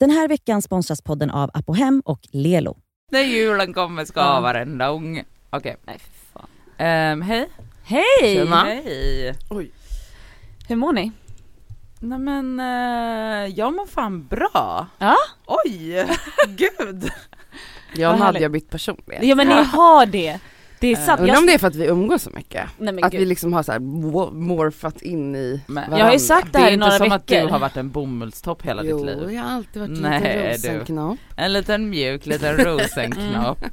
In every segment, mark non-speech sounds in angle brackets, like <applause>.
Den här veckan sponsras podden av Apohem och Lelo. När julen kommer ska Ja. varenda unge. Okej. Nej för fan. Ehm, hej. Hej! Tjena. Hej. Hur mår ni? Nej men uh, jag mår fan bra. Ja? Oj, <laughs> gud. Jag härligt. har bytt personlighet. Ja men ni har det. Det är sant. Undrar Jag, om det är för att vi umgås så mycket? nej, Att gud. vi liksom har så här mo- morfat in i Men- varandra. jag har ju sagt det Det här är i inte några som att veckor. du har varit en bomullstopp hela Jo, ditt liv. jag har alltid varit en Nej, liten du. rosenknopp. En liten mjuk liten <laughs> rosenknopp.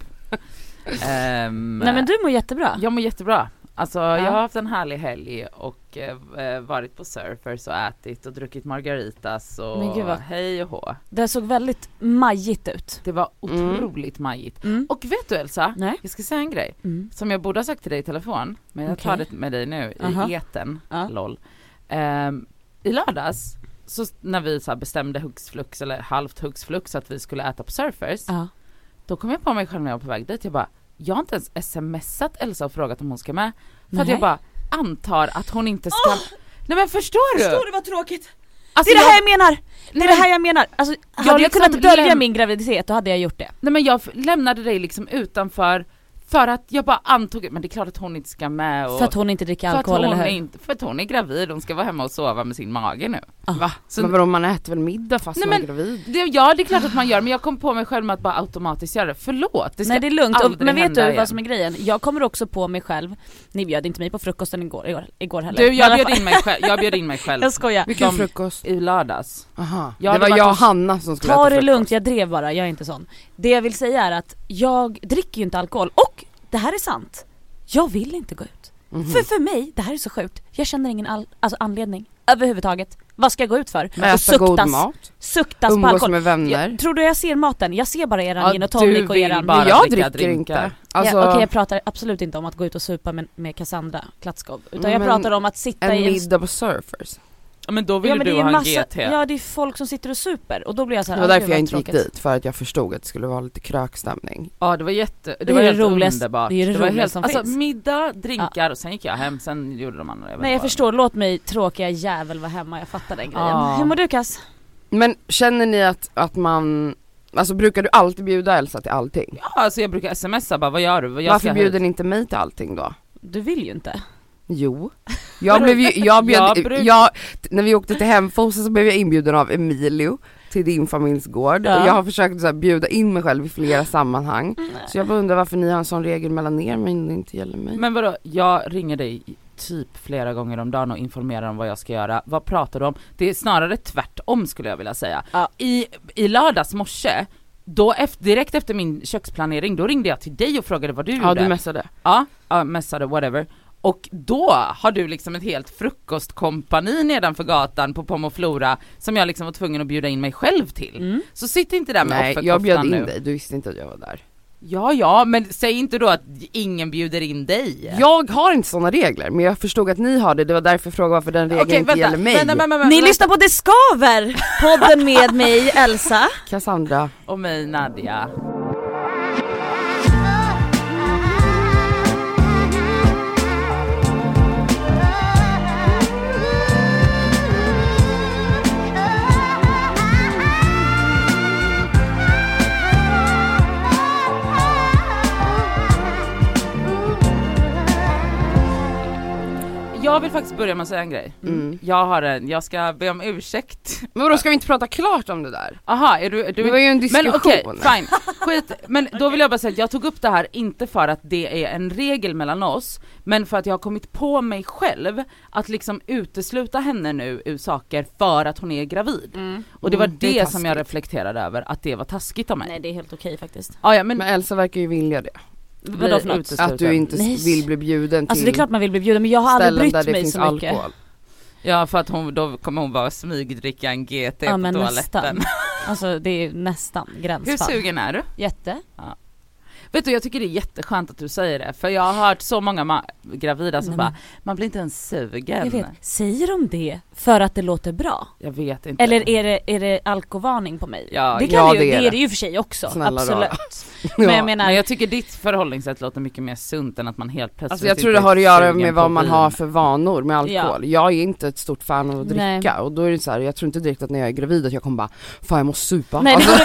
Ehm, Nej men du mår jättebra. Jag mår jättebra. Alltså jag har haft en härlig helg och eh, varit på surfers och ätit och druckit margaritas och Men gud vad- hej och hå. Det såg väldigt majigt ut. Det var Mm. otroligt majigt. Mm. Och vet du Elsa? Nej. Jag ska säga en grej Mm. som jag borde ha sagt till dig i telefon, men jag tar Okej. det med dig nu i eten, Ja. LOL. Ehm, I lördags, så när vi så bestämde hux flux eller halvt hux flux att vi skulle äta på surfers, Ja. då kom jag på mig själv när jag var på väg dit, jag bara, jag har inte ens smsat Elsa och frågat om hon ska med. För att Nej. jag bara antar att hon inte ska Nej men förstår du? du vad tråkigt? Alltså, det är det jag- här jag menar! Det är det men- här jag menar! Alltså, hade jag liksom kunnat dölja läm- min graviditet då hade jag gjort det. Nej men jag lämnade dig liksom utanför för att jag bara antog, men det är klart att hon inte ska med och För att hon inte dricker för att alkohol hon eller hur? inte, för att hon är gravid, hon ska vara hemma och sova med sin mage nu. Va? Så- men vadå man äter väl middag fast Nej, man är gravid? Det, ja det är klart att man gör, men jag kom på mig själv med att bara automatiskt göra det. Förlåt, det ska Nej det är lugnt, och, men vet du igen. vad som är grejen? Jag kommer också på mig själv, ni bjöd inte mig på frukosten igår, igår, igår heller. Du jag bjöd in mig själv, jag bjöd in mig själv <laughs> Jag skojar. Vilken de- frukost? i lördags. Aha. Jag det var jag och Hanna som skulle Ta äta det frukost. lugnt, jag drev bara, jag är inte sån. Det jag vill säga är att jag dricker ju inte alkohol och det här är sant. Jag vill inte gå ut. Mhm. För för mig, det här är så sjukt, jag känner ingen all, alltså anledning överhuvudtaget. Vad ska jag gå ut för? Äta god mat, suktas på umgås alkohol. med vänner. Jag, tror du jag ser maten? Jag ser bara eran Ja, gin och tonic och eran... bara jag dricker drinkar. inte. Alltså, ja, Okej jag pratar absolut inte om att gå ut och supa med, med Cassandra Klatskov. Utan jag pratar om att sitta en i en... middag på surfers. Ja men då Ja ville men det du ha en massa, GT. ja det är folk som sitter och super och då blir jag så Det var "Ah, därför jag vad inte gick tråkigt." dit, för att jag förstod att det skulle vara lite krökstämning. Ja det var jätte, det, Det var det helt roligaste- underbart. det är det var roligaste helt, som alltså finns. middag, drinkar och sen gick jag hem, sen gjorde de andra. vet Nej jag vad. förstår, låt mig tråkiga jävel vara hemma, jag fattar den grejen. Ja. Hur mår du Cass? Men känner ni att, att man, alltså brukar du alltid bjuda Elsa till allting? Ja alltså jag brukar smsa bara, vad gör du? Jag Varför ska bjuder ni inte mig till allting då? Du vill ju inte. Jo. Jag blev ju, jag <laughs> bjöd, Jag jag bruk- när vi åkte till Hemfosa så blev jag inbjuden av Emilio till din familjs gård Ja. och jag har försökt så här, bjuda in mig själv i flera sammanhang. Så jag bara undrar varför ni har en sån regel mellan er men det inte gäller mig. Men vadå, jag ringer dig typ flera gånger om dagen och informerar om vad jag ska göra. Vad pratar du om? Det är snarare tvärtom skulle jag vilja säga. Ja. I, I lördags morse, då efter, direkt efter min köksplanering, då ringde jag till dig och frågade vad du ja gjorde. du messade. Ja, ja messade whatever. Och då har du liksom ett helt frukostkompani nedanför gatan på Pomoflora som jag liksom var tvungen att bjuda in mig själv till. Mm. Så sitt inte där med Nej offerkoftan jag bjöd in nu. dig, du visste inte att jag var där. Ja ja, men säg inte då att ingen bjuder in dig. Jag har inte såna regler men jag förstod att ni har det, det var därför jag frågade varför den regeln Okej, inte vänta, gäller mig. vänta, vänta, vänta, Ni lyssnar på Det Skaver! Podden med mig Elsa. Cassandra, Och mig Nadja. Jag vill faktiskt börja med att säga en grej. Mm. Jag har en, jag ska be om ursäkt. men vadå ska vi inte prata klart om det där? Aha, är du, du Det var ju en diskussion. Men okej, fine. <laughs> Skit. Men då vill jag bara säga att jag tog upp det här inte för att det är en regel mellan oss, men för att jag har kommit på mig själv att liksom utesluta henne nu ur saker för att hon är gravid. Och det var Mm, det, det är som jag reflekterade över, att det var taskigt av mig. Nej det är helt okej faktiskt. Ah, ja, men, Men Elsa verkar ju vilja det. Vadå för något? Att du inte Nej. vill bli bjuden till Alltså det är klart man vill bli bjuden men jag har aldrig ställen där brytt det mig finns så mycket. alkohol. Ja för att hon, då kommer hon bara smygdricka en GT Ja på men toaletten. nästan. <laughs> Alltså det är nästan Hur gränsfall. sugen är du? Jätte. Vet du jag tycker det är jätteskönt att du säger det för jag har hört så många ma- gravida som Nej, bara, man blir inte ens sugen. Jag vet. Säger de det för att det låter bra? Jag vet inte. Eller är det, är det alkovarning på mig? Ja, det, kan ja, det, ju, det är det är det. ju för sig också, Snälla absolut. Ja. <laughs> Men jag menar, Men jag tycker ditt förhållningssätt låter mycket mer sunt än att man helt plötsligt Alltså jag tror det har att göra med vad man vin. har för vanor med alkohol. Ja. Jag är inte ett stort fan av att Nej. dricka och då är det så här, jag tror inte direkt att när jag är gravid att jag kommer bara Fan jag måste supa. nej alltså, <laughs>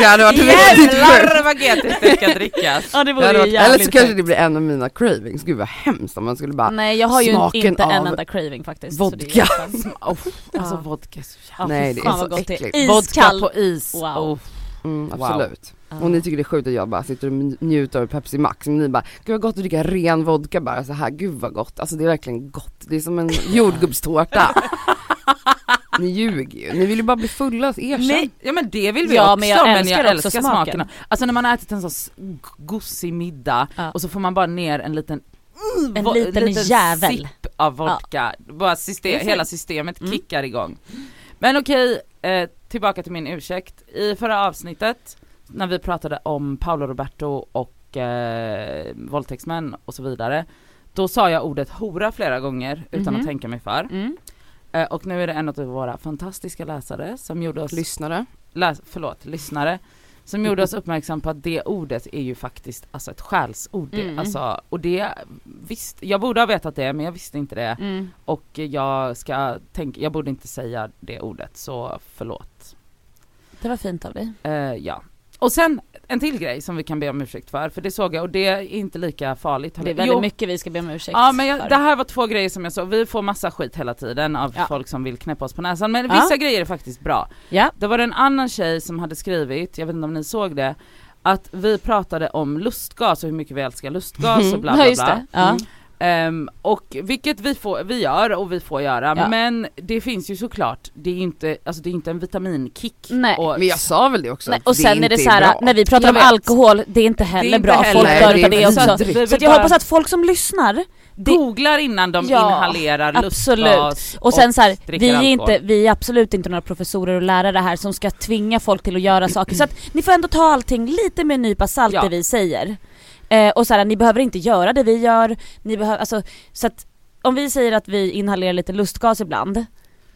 det hade varit <laughs> riktigt sjukt. Jävlar vad getigt det ska drickas. ja det Det vore ju varit, eller så kanske det blir en av mina cravings, gud vad hemskt om man skulle bara Nej jag har ju inte en enda craving faktiskt. det vodka. Oh, <laughs> alltså vodka så jävla... Nej det är så det äckligt. Iskall. Vodka på is. Wow. Oh. Mm, Wow. absolut. Ja. Och ni tycker det är sjukt att jag bara sitter och njuter av Pepsi Max, men ni bara gud vad gott att dricka ren vodka bara så här. gud vad gott. Alltså det är verkligen gott, det är som en <laughs> jordgubbstårta. Ni ljuger ju, ni vill ju bara bli fulla, erkänn. Nej, ja men det vill vi Ja, också men jag älskar också älskar smaken. smakerna. Alltså när man har ätit en sån gosig middag Ja. och så får man bara ner en liten En vo- liten jävel. sipp av vodka, bara Det är system, hela systemet Mm. kickar igång. Men okej, eh, tillbaka till min ursäkt. I förra avsnittet när vi pratade om Paolo Roberto och eh, våldtäktsmän och så vidare, då sa jag ordet hora flera gånger utan Mhm. att tänka mig för. Mm. Eh, och nu är det en av våra fantastiska läsare som gjorde oss Lyssnare. läs, förlåt, lyssnare som <laughs> gjorde oss uppmärksam på att det ordet är ju faktiskt alltså ett skällsord. Mm. Alltså, och det, visst, jag borde ha vetat det men jag visste inte det. Mm. Och jag ska tänka, jag borde inte säga det ordet så förlåt. Det var fint av dig. Eh, ja. Och sen en till grej som vi kan be om ursäkt för, för det såg jag och det är inte lika farligt. Det är väldigt mycket vi ska be om ursäkt Ja men jag, för. det här var två grejer som jag såg, vi får massa skit hela tiden av Ja. folk som vill knäppa oss på näsan men Ja. vissa grejer är faktiskt bra. Ja. Det var en annan tjej som hade skrivit, jag vet inte om ni såg det, att vi pratade om lustgas och hur mycket vi älskar lustgas och bla ja bla bla. Ja. Ehm, och vilket vi, får, vi gör och vi får göra, Ja. men det finns ju såklart, det är ju inte, alltså det är inte en vitaminkick. Nej. Och, Men jag sa väl det också, Nej, och sen är det så här, när vi pratar Jag om vet. alkohol, det är inte heller inte bra, heller- folk dör det är det också. Så att jag hoppas att folk som lyssnar, det, googlar innan de Ja, inhalerar absolut. lustgas och sen så här, vi är, inte, vi är absolut inte några professorer och lärare här som ska tvinga folk till att göra saker. Så att ni får ändå ta allting lite med en nypa salt Ja. det vi säger. Eh, och så här, ni behöver inte göra det vi gör, ni behöver, alltså, så att om vi säger att vi inhalerar lite lustgas ibland,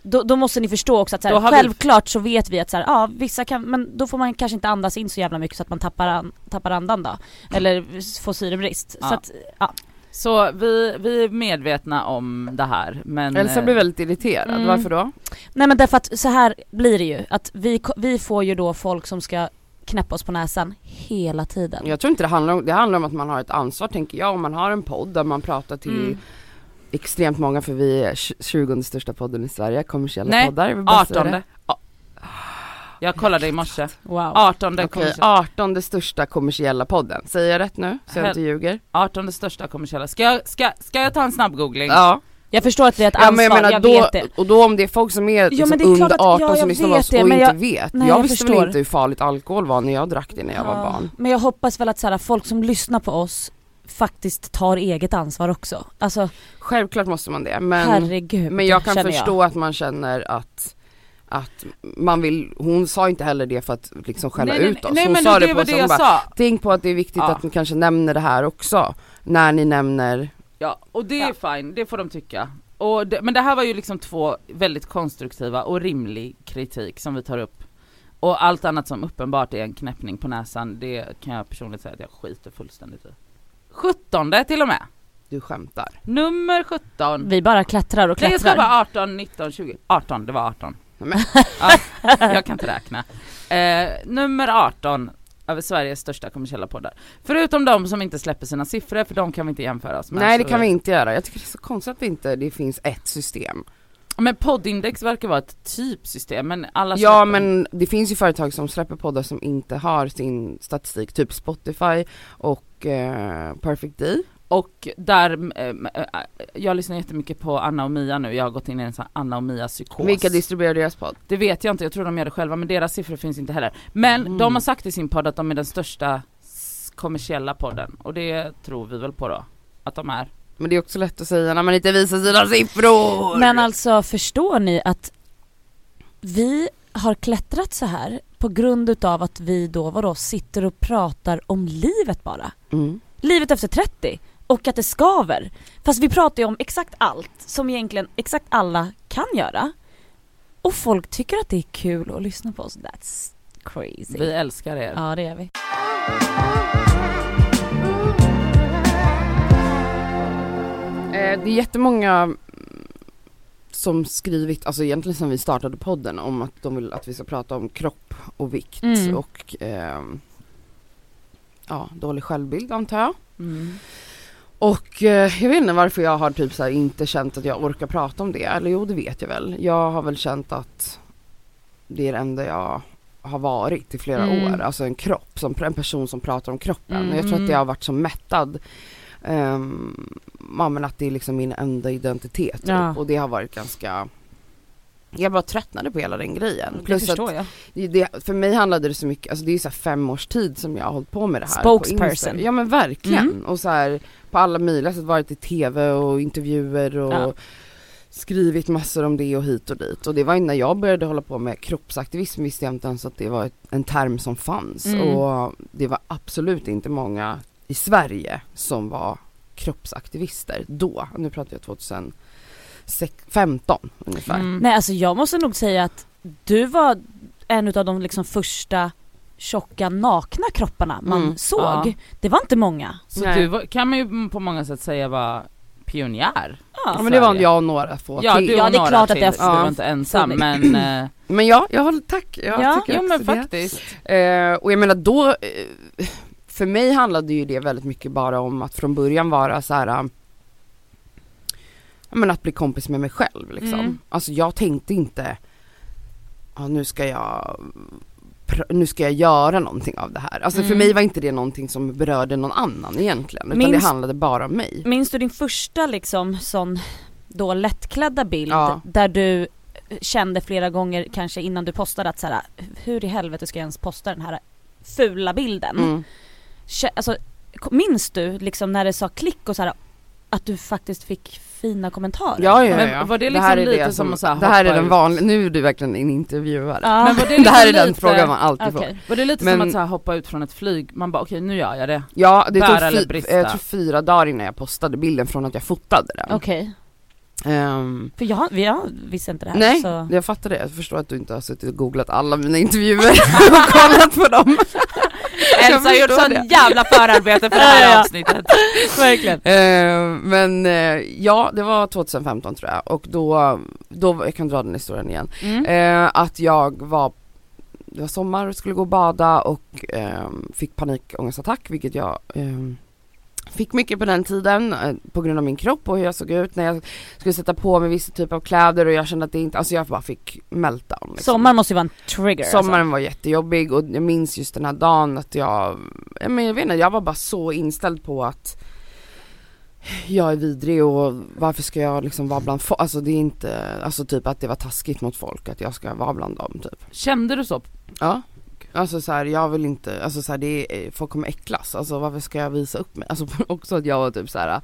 då, då måste ni förstå också att så här, har vi- självklart så vet vi att så här, ja vissa kan, men då får man kanske inte andas in så jävla mycket så att man tappar, an, tappar andan då. Eller får syrebrist. Ja. Så att, ja. Så vi, vi är medvetna om det här men... Elsa eh, blir väldigt irriterad, Mm. varför då? Nej men därför att så här blir det ju, att vi, vi får ju då folk som ska knäppa oss på näsan hela tiden. Jag tror inte det handlar om, det handlar om att man har ett ansvar tänker jag, om man har en podd där man pratar till Mm. extremt många för vi är tj- 20 största podden i Sverige, kommersiella Nej, poddar. säga 18 det. Ja. Jag kollade i morse. Wow. 18 Okej, kommersiella. 18 största kommersiella podden. Säger jag rätt nu? Så jag inte ljuger? 18 största kommersiella. Ska jag, ska, ska jag ta en snabb googling? Ja. Jag förstår att det är ett ja ansvar, men jag menar jag då, vet det. och då om det är folk som är, liksom men det är under att- ja, 18 som lyssnar på oss och inte jag- vet. nej, jag jag visste väl förstår. inte hur farligt alkohol var när jag drack det när jag var Ja, barn. Men jag hoppas väl att så här, folk som lyssnar på oss faktiskt tar eget ansvar också. Alltså Självklart måste man det men, herregud men jag kan förstå att man känner att att man vill, hon sa inte heller det för att liksom skälla nej, ut oss. Nej hon sa det, det, på det som jag bara, sa. tänk på att det är viktigt Ja. att ni kanske nämner det här också. När ni nämner, Ja, och det är fine, det får de tycka. Och det, men det här var ju liksom två väldigt konstruktiva och rimlig kritik som vi tar upp. Och allt annat som uppenbart är en knäppning på näsan, det kan jag personligen säga att jag skiter fullständigt i. 17 till och med. du skämtar. Nummer 17. Vi bara klättrar och Nej jag ska klättrar. vara 18, 19, 20. 18, det var 18. Nej, men- ja, jag kan inte räkna. Eh, nummer 18 över Sveriges största kommersiella poddar. Förutom de som inte släpper sina siffror, för de kan vi inte jämföra oss med. Nej det kan vi inte göra. Jag tycker det är så konstigt att det inte det finns ett system. Men poddindex verkar vara ett typsystem, men alla Ja släpper- men det finns ju företag som släpper poddar som inte har sin statistik, typ Spotify och eh, Perfect Day. Och där, eh, jag lyssnar jättemycket på Anna och Mia nu, jag har gått in i en sån Anna och Mia psykos. Vilka distribuerar deras podd? Det vet jag inte, jag tror de gör det själva men deras siffror finns inte heller. Men Mm. de har sagt i sin podd att de är den största kommersiella podden och det tror vi väl på då, att de är. Men det är också lätt att säga när man inte visar sina siffror. Men alltså förstår ni att vi har klättrat så här på grund utav att vi då vadå, sitter och pratar om livet bara. Mm. Livet efter 30 och att det skaver. Fast vi pratar ju om exakt allt som egentligen exakt alla kan göra. Och folk tycker att det är kul att lyssna på oss. That's crazy. Vi älskar er. Ja det gör vi. Eh, det är jättemånga mm, som skrivit, alltså egentligen sen vi startade podden om att de vill att vi ska prata om kropp och vikt Mm. och ehm, ja, dålig självbild antar jag. Mm. Och eh, jag vet inte varför jag har typ så inte känt att jag orkar prata om det. Eller jo, det vet jag väl. Jag har väl känt att det är det enda jag har varit i flera Mm. år. Alltså en kropp, som, en person som pratar om kroppen. Mm. Och jag tror att Mm. det har varit så mättad. Um, ja men att det är liksom min enda identitet. typ. Ja. Och det har varit ganska jag bara tröttnade på hela den grejen. Det Plus att förstår jag. det, för mig handlade det så mycket, alltså det är ju så fem års tid som jag har hållit på med det här. Spokesperson. Ja men verkligen. Mm. Och så här på alla möjliga sätt varit i tv och intervjuer och Ja. skrivit massor om det och hit och dit. Och det var ju när jag började hålla på med kroppsaktivism visste jag inte ens att det var en term som fanns. Mm. Och det var absolut inte många i Sverige som var kroppsaktivister då. Nu pratar jag 2015 ungefär. Mm. Nej alltså jag måste nog säga att du var en utav de liksom första tjocka nakna kropparna man Mm. såg. Ja. Det var inte många. Så Nej. du var, kan man ju på många sätt säga var pionjär. Ja men det var jag och några få Ja till. du Ja, det är några klart att till, det har du var inte ensam men eh, Men ja, jag håller, tack. Jag Ja, tycker jo men faktiskt. Eh, och jag menar då, eh, för mig handlade ju det väldigt mycket bara om att från början vara så här. Eh, men att bli kompis med mig själv liksom. Mm. Alltså jag tänkte inte, ja nu ska jag nu ska jag göra någonting av det här. Alltså för Mm. mig var inte det någonting som berörde någon annan egentligen. Utan Minns- det handlade bara om mig. Minns du din första liksom sån då lättklädda bild Ja. där du kände flera gånger kanske innan du postade att så här, hur i helvete ska jag ens posta den här fula bilden? Mm. Alltså, minns du liksom när det sa klick och så här, att du faktiskt fick fina kommentarer? Ja, ja, Men ja. var det det här liksom är lite det som att så här Det här är den vanliga, nu är du verkligen en intervjuare. Ja. Men var det, <laughs> Det liksom här är den lite, frågan man alltid får. Okej. Var det lite Men- som att så här hoppa ut från ett flyg, man bara okej nu gör jag det. Ja det Bära tog eller brista? jag tror fyra dagar innan jag postade bilden från att jag fotade den. Okej, Ehm, för jag, jag visste inte det här nej, så... jag fattar det. Jag förstår att du inte har suttit och googlat alla mina intervjuer <laughs> och kollat på dem. <laughs> Elsa har gjort sån det. jävla förarbete för det här avsnittet. <laughs> Verkligen. Ehm, men eh, ja, det var 2015 tror jag och då, då jag kan dra den historien igen. Mm. Eh, att jag var, det var sommar och skulle gå och bada och ehm, fick panikångestattack vilket jag fick mycket på den tiden eh, på grund av min kropp och hur jag såg ut när jag skulle sätta på mig vissa typer av kläder och jag kände att det inte, alltså jag bara fick meltdown. Liksom. Sommaren måste ju vara en trigger Sommaren var jättejobbig och jag minns just den här dagen att jag, jag, men jag vet inte, jag var bara så inställd på att jag är vidrig och varför ska jag liksom vara bland folk, alltså det är inte, alltså typ att det var taskigt mot folk att jag ska vara bland dem typ. Kände du så? Ja. Alltså så här, jag vill inte, alltså så här, det är, eh, folk kommer äcklas, alltså varför ska jag visa upp mig? Alltså <laughs> också att jag var typ så här.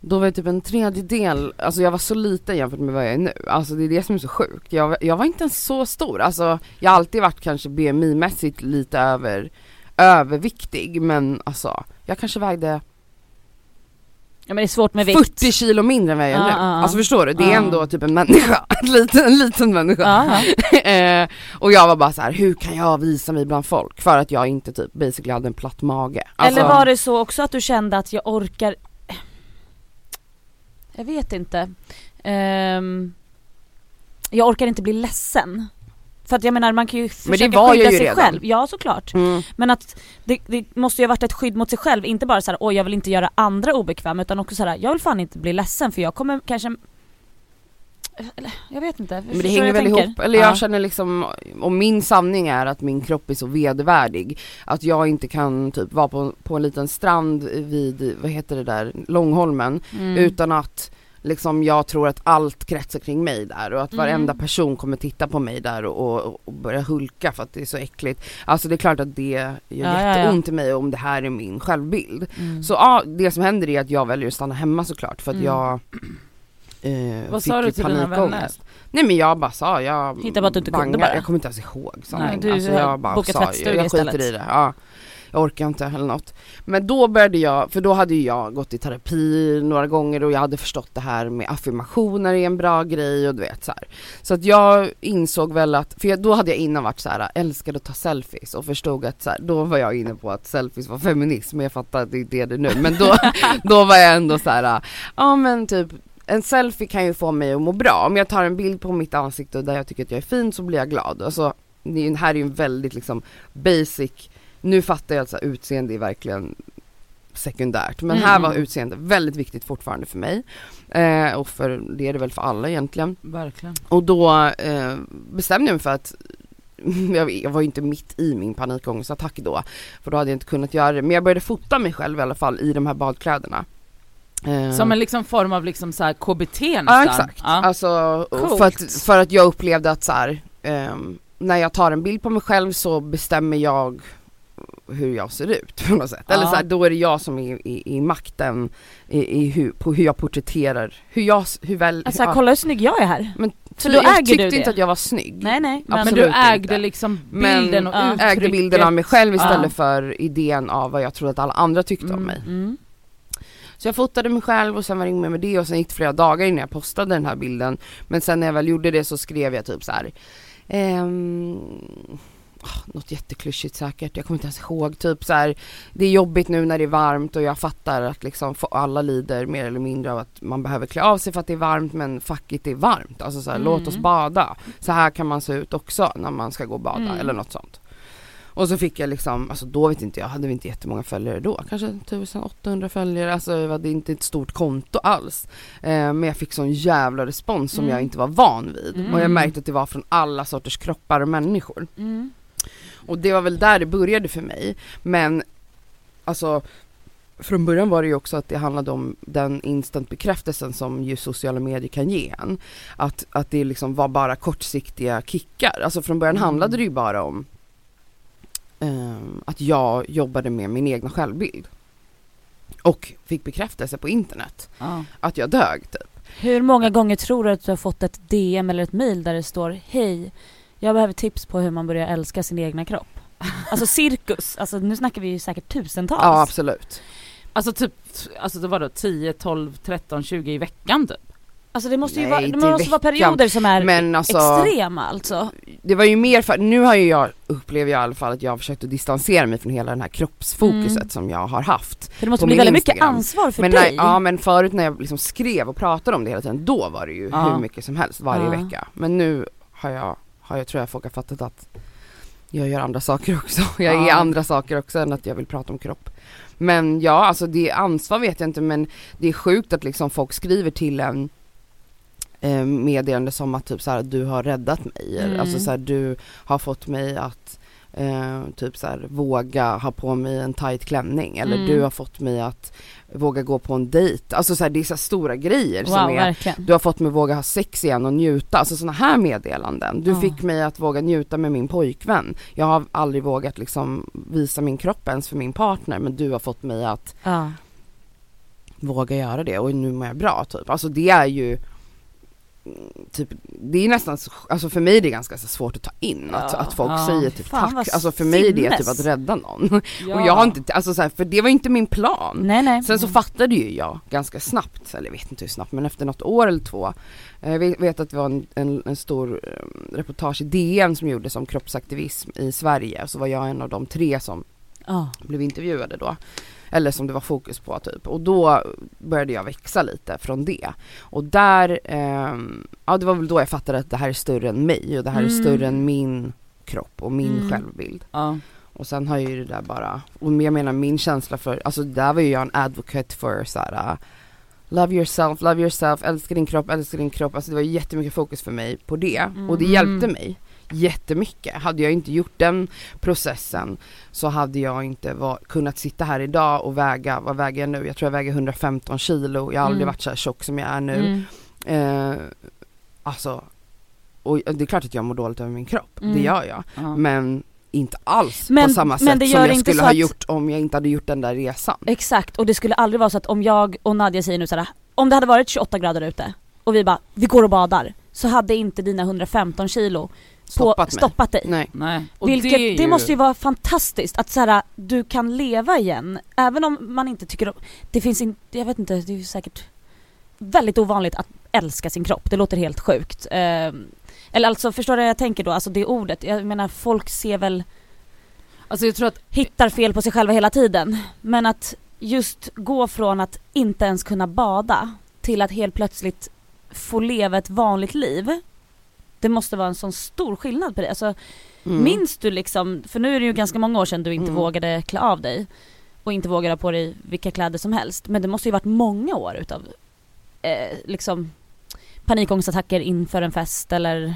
Då var jag typ en tredjedel, alltså jag var så liten jämfört med vad jag är nu. Alltså det är det som är så sjukt. Jag, jag var inte ens så stor, alltså jag har alltid varit kanske BMI-mässigt lite över, överviktig men alltså jag kanske vägde Ja men det är svårt med vikt. 40 kilo mindre än vad jag är Ja, nu. ja. Alltså förstår du? Det är ändå typ en människa, <laughs> en liten, en liten människa. <laughs> Eh, och jag var bara så här: hur kan jag visa mig bland folk? För att jag inte typ basically hade en platt mage. Alltså, Eller var det så också att du kände att jag orkar Jag vet inte Ehm, Jag orkar inte bli ledsen För att jag menar man kan ju försöka var jag skydda ju sig redan. själv, ja såklart Mm. Men att det, det måste ju ha varit ett skydd mot sig själv, inte bara så här, oj jag vill inte göra andra obekväma utan också så här, jag vill fan inte bli ledsen för jag kommer kanske eller, jag vet inte, Men det hänger väl tänker? ihop, eller Ja. jag känner liksom, och min sanning är att min kropp är så vedervärdig Att jag inte kan typ vara på, på en liten strand vid, vad heter det där, Långholmen Mm. Utan att liksom jag tror att allt kretsar kring mig där och att varenda Mm. person kommer titta på mig där och, och, och börja hulka för att det är så äckligt Alltså det är klart att det gör Ja, ja, jätteont i mig om det här är min självbild Mm. Så ja, det som händer är att jag väljer att stanna hemma såklart för att Mm. jag eh, Vad fick sa du till dina panikångest. Nej men jag bara sa, jag Hittade bara att du inte kunde bara. Jag kommer inte ens ihåg Nej, sanningen. du alltså, jag bara bokat sa, tvättstuga jag skiter i det. Ja. Jag orkar inte eller något. Men då började jag, för då hade ju jag gått i terapi några gånger och jag hade förstått det här med affirmationer är en bra grej och du vet så här. Så att jag insåg väl att, för jag, då hade jag innan varit så här, älskade att ta selfies och förstod att så här, då var jag inne på att selfies var feminism, men jag fattar att det är det nu. Men då, <laughs> då var jag ändå så här, ja men typ en selfie kan ju få mig att må bra. Om jag tar en bild på mitt ansikte där jag tycker att jag är fin så blir jag glad. Alltså, det här är ju en väldigt liksom basic, nu fattar jag att så här, utseende är verkligen sekundärt. Men här Mm. var utseende väldigt viktigt fortfarande för mig. Eh, och för det är det väl för alla egentligen. Verkligen. Och då eh, bestämde jag mig för att <laughs> jag, jag var ju inte mitt i min panikångestattack då, för då hade jag inte kunnat göra det. Men jag började fota mig själv i alla fall i de här badkläderna. Eh, Som en liksom form av liksom så här KBT nästan. Ja exakt, Ja. alltså Coolt. för att, för att jag upplevde att så här, ehm, när jag tar en bild på mig själv så bestämmer jag hur jag ser ut <laughs> på något sätt. Eller Ja. så här, då är det jag som är i, i makten i, i hur, på hur jag porträtterar, hur jag, hur väl... Alltså ja. kolla hur snygg jag är här. Men ty- då jag tyckte det. inte att jag var snygg. Nej nej. Men, Men du ägde inte. liksom Men bilden och uttrycket. ägde bilden av mig själv istället Ja. för idén av vad jag trodde att alla andra tyckte om Mm. mig. mm. Så jag fotade mig själv och sen var inget mer med det och sen gick det flera dagar innan jag postade den här bilden. Men sen när jag väl gjorde det så skrev jag typ så här. ehm, ah, något jätteklyschigt säkert, jag kommer inte ens ihåg. Typ så här, det är jobbigt nu när det är varmt och jag fattar att liksom alla lider mer eller mindre av att man behöver klä av sig för att det är varmt men fuck it, det är varmt. Alltså så här, låt oss Mm. bada. Så här kan man se ut också när man ska gå och bada Mm. eller något sånt. Och så fick jag liksom, alltså då vet inte jag, hade vi inte jättemånga följare då, kanske 1800 följare, alltså det var inte ett stort konto alls. Eh, men jag fick sån jävla respons som Mm. jag inte var van vid. Mm. Och jag märkte att det var från alla sorters kroppar och människor. Mm. Och det var väl där det började för mig. Men alltså från början var det ju också att det handlade om den instant bekräftelsen som ju sociala medier kan ge en. Att, att det liksom var bara kortsiktiga kickar. Alltså från början Mm. handlade det ju bara om ehm, att jag jobbade med min egna självbild. Och fick bekräftelse på internet. Ja. Att jag dög typ. Hur många gånger tror du att du har fått ett DM eller ett mail där det står Hej, jag behöver tips på hur man börjar älska sin egna kropp. Alltså cirkus, alltså nu snackar vi ju säkert tusentals. Ja absolut. Alltså typ, alltså det var då 10, 12, 13, 20 i veckan typ. Alltså det måste ju Nej, vara, det måste vara perioder som är Men alltså extrema alltså. det var ju mer för, nu har ju jag, upplever jag i alla fall att jag har försökt att distansera mig från hela den här kroppsfokuset Mm. som jag har haft. För det måste bli väldigt mycket ansvar för Men dig. när, ja men förut när jag liksom skrev och pratade om det hela tiden, då var det ju Ja. hur mycket som helst varje Ja. vecka. Men nu har jag, har jag, tror jag folk har fattat att jag gör andra saker också. <laughs> Jag är Ja. andra saker också än att jag vill prata om kropp. Men ja, alltså det ansvar vet jag inte men det är sjukt att liksom folk skriver till en eh, meddelande som att typ så här, du har räddat mig. Mm. Alltså så här, du har fått mig att eh, typ så här, våga ha på mig en tight klänning. Eller Mm. du har fått mig att våga gå på en dejt. Alltså så här, det är så stora grejer wow, som är verkligen. du har fått mig våga ha sex igen och njuta, alltså sådana här meddelanden. Du Ja. fick mig att våga njuta med min pojkvän. Jag har aldrig vågat liksom visa min kropp ens för min partner men du har fått mig att Ja. våga göra det och nu mår jag bra typ. Alltså det är ju Typ, det är nästan, så- alltså för mig är det ganska svårt att ta in att, Ja. att folk Ja. säger typ Fan, tack, alltså för mig är det typ sinnes. att rädda någon. Och jag har inte, alltså så här, för det var inte min plan. Nej nej. Sen så fattade ju jag ganska snabbt, eller jag vet inte hur snabbt men efter något år eller två eh, Jag vet, vet att det var en, en, en stor eh, reportage i DN som gjordes om kroppsaktivism i Sverige så var jag en av de tre som Ja. blev intervjuade då Eller som det var fokus på typ och då började jag växa lite från det Och där, ehm, ja det var väl då jag fattade att det här är större än mig och det här är Mm. större än min kropp och min Mm. självbild Ja. och sen har ju det där bara, och jag menar min känsla för, alltså där var ju jag en advocate för såhär Love yourself, love yourself, älska din kropp, älska din kropp. Alltså det var jättemycket fokus för mig på det. Och det Mm. hjälpte mig jättemycket. Hade jag inte gjort den processen så hade jag inte var, kunnat sitta här idag och väga, vad väger jag nu? Jag tror jag väger 115 kilo. Jag har aldrig Mm. varit så här tjock som jag är nu. Mm. Eh, alltså, och det är klart att jag mår dåligt över min kropp. Det Mm. gör jag. Ja. Men inte alls Men- på samma sätt det som jag skulle ha att- gjort om jag inte hade gjort den där resan. Exakt, och det skulle aldrig vara så att om jag och Nadja säger nu såhär, om det hade varit 28 grader ute och vi bara, vi går och badar. Så hade inte dina 115 kilo på, Stoppat mig. stoppat dig. Nej. Nej. Och Vilket, det, det, ju... måste ju vara fantastiskt att så här, du kan leva igen, även om man inte tycker om, det finns inte, jag vet inte, det är ju säkert väldigt ovanligt att älska sin kropp, det låter helt sjukt. Ehm, eller alltså förstår du vad jag tänker då, alltså det ordet, jag menar folk ser väl, Alltså jag tror att, hittar fel på sig själva hela tiden. Men att just gå från att inte ens kunna bada till att helt plötsligt få leva ett vanligt liv. Det måste vara en sån stor skillnad på det. Alltså, Mm. Minns du liksom, för nu är det ju ganska många år sedan du inte Mm. vågade klä av dig och inte vågade ha på dig vilka kläder som helst. Men det måste ju varit många år utav eh, liksom panikångestattacker inför en fest eller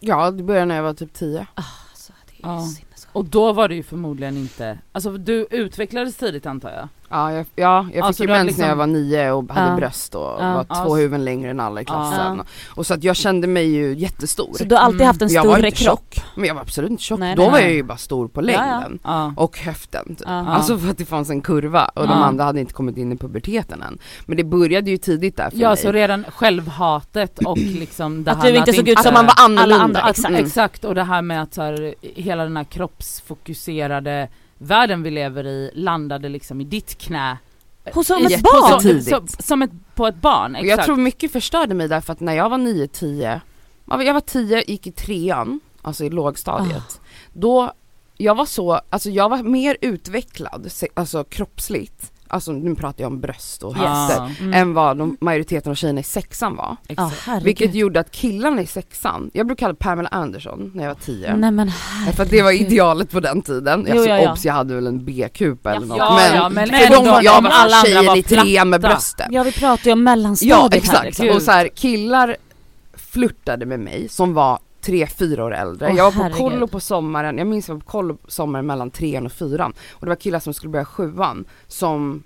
Ja, det började när jag var typ 10. alltså, det är Ja. och då var det ju förmodligen inte, alltså du utvecklades tidigt antar jag? Ja, jag, ja, jag Ja, fick ju du mens liksom- när jag var nio och hade Ja. bröst och Ja. var två så- huvuden längre än alla i klassen. Ja. Och så att jag kände mig ju jättestor. Så du har alltid Mm. haft en jag var större inte kropp? tjock, men jag var absolut inte tjock. Nej, Då nej, var nej. jag ju bara stor på längden. Ja. Och höften typ. Ja. Alltså för att det fanns en kurva och de andra hade inte kommit in i puberteten än. Men det började ju tidigt där för Ja mig. så redan självhatet och <clears throat> liksom det Att här du med inte såg ut att som man var annorlunda. alla andra, Att, exakt. Mm. Exakt och det här med att så här, hela den här kroppsfokuserade världen vi lever i landade liksom i ditt knä. Hos som ett barn? Som, Tidigt. som, som ett, på ett barn, exakt. jag tror mycket förstörde mig därför att när jag var 9-10, ja, jag var 10, gick i trean, alltså i lågstadiet. Då, jag var så, alltså jag var mer utvecklad, alltså kroppsligt, alltså nu pratar jag om bröst och höfter, Ja, Mm. än vad de, majoriteten av tjejerna i sexan var. Herregud. Vilket gjorde att killarna i sexan, jag brukade kalla Pamela Anderson när jag var 10. Nej men För att det var idealet på den tiden. Jo, Alltså, ja, ja. obs jag hade väl en B-kupa eller något. Ja, men, ja, men för ändå, de, jag om var alla andra tjejen var i trean med brösten. Ja vi pratar ju om mellanstadiet Ja här exakt, liksom. Gud. och så här, killar flörtade med mig som var tre, fyra år äldre. Åh, jag var på herregud. kollo på sommaren, jag minns jag var på kollo på sommaren mellan trean och fyran. Och det var killar som skulle börja sjuan som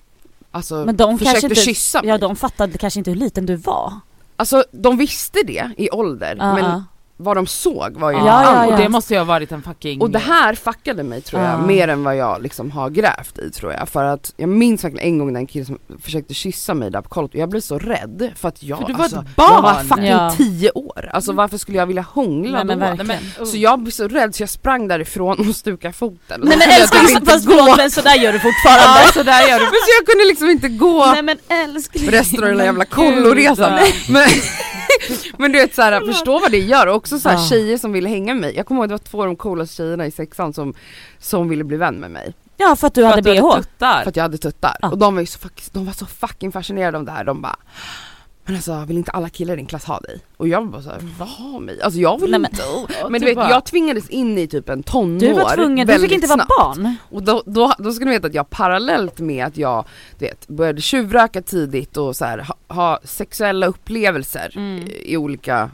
alltså Men de försökte inte, kyssa mig. ja de fattade kanske inte hur liten du var. Alltså de visste det i ålder, Ja, men ja. Vad de såg var ju Ja, något ja, ja. det måste ju ha varit en fucking... Och det här fuckade mig tror jag, Ja. mer än vad jag liksom har grävt i tror jag. För att jag minns verkligen en gång när en kille som försökte kyssa mig där på kollot och jag blev så rädd för att jag, För du var alltså, ett jag var barn. fucking Ja. 10 år. Alltså varför skulle jag vilja hångla Nej, men då? men, Så jag blev så rädd så jag sprang därifrån och stukade foten. Nej men Så jag älskling, fast gå. förlåt men sådär gör du fortfarande. Ja, så där gör du. Men så jag kunde liksom inte gå Nej men älskling. resten av den där jävla kolloresan. Men, <laughs> men du vet såhär, förstå vad det gör och också såhär Ja. tjejer som ville hänga med mig. Jag kommer ihåg det var två av de coolaste tjejerna i sexan som, som ville bli vän med mig. Ja för att du För hade att du bh. tuttar. För att jag hade tuttar. Ja. Och de var ju så, fuck, de var så fucking fascinerade av det här. De bara men alltså vill inte alla killar i din klass ha dig? Och jag var bara såhär, vad ha mig? Alltså jag vill Nej, men- inte. Men du du vet bara- jag tvingades in i typ en tonår Du var tvungen, du fick inte vara snabbt. barn. Och då, då, då ska ni veta att jag parallellt med att jag du vet, började tjuvröka tidigt och så här, ha, ha sexuella upplevelser Mm. i, i olika,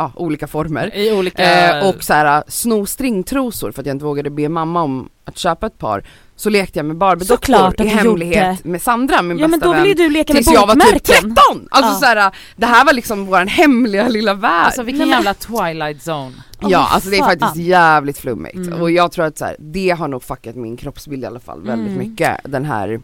ja, olika former. I olika... Eh, och så här, sno stringtrosor för att jag inte vågade be mamma om att köpa ett par. Så lekte jag med Barbie-dockor i hemlighet gjorde. med Sandra, min Ja men bästa då vän. ville du leka med Tills jag var typ bokmärken. 13! Alltså Ja. så här, det här var liksom vår hemliga lilla värld. Alltså vilken Nej, men- jävla twilight zone. Åh, Ja alltså det är faktiskt jävligt flummigt Mm. och jag tror att så här, det har nog fuckat min kroppsbild i alla fall väldigt Mm. mycket. Den här,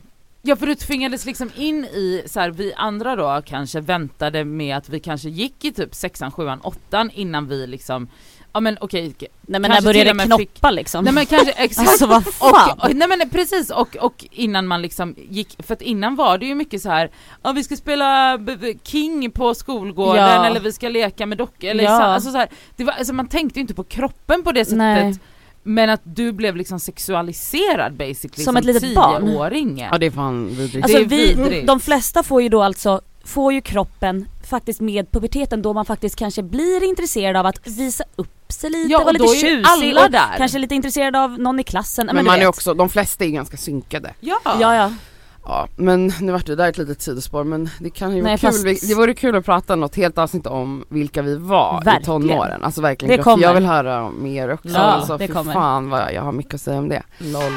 Ja för du tvingades liksom in i, så här, vi andra då kanske väntade med att vi kanske gick i typ sexan, sjuan, åttan innan vi liksom, ja men okej, Nej men när började med knoppa fick- liksom? nej men kanske <laughs> exakt Alltså vad fan? Och, och, nej men precis, och, och innan man liksom gick, för att innan var det ju mycket så här, ja vi ska spela King på skolgården Ja. eller vi ska leka med dockor eller Ja. så, alltså så här, det var, alltså man tänkte ju inte på kroppen på det sättet Nej. Men att du blev liksom sexualiserad basically Som ett litet barn. ja det är fan vidrigt. Alltså vi, de flesta får ju då alltså, får ju kroppen faktiskt med puberteten då man faktiskt kanske blir intresserad av att visa upp sig lite, Ja, vara och lite då är ju tjusig alla och där. kanske lite intresserad av någon i klassen. men du man är också, de flesta är ganska synkade. Ja. Ja ja. Ja men nu vart det där ett litet sidospår men det kan ju vara Nej, kul, fast- Vi- det vore kul att prata något helt avsnitt om vilka vi var Verkligen. i tonåren. Alltså verkligen, Det kommer. jag vill höra mer också. Ja, alltså, det kommer. fan vad jag har mycket att säga om det. LOL.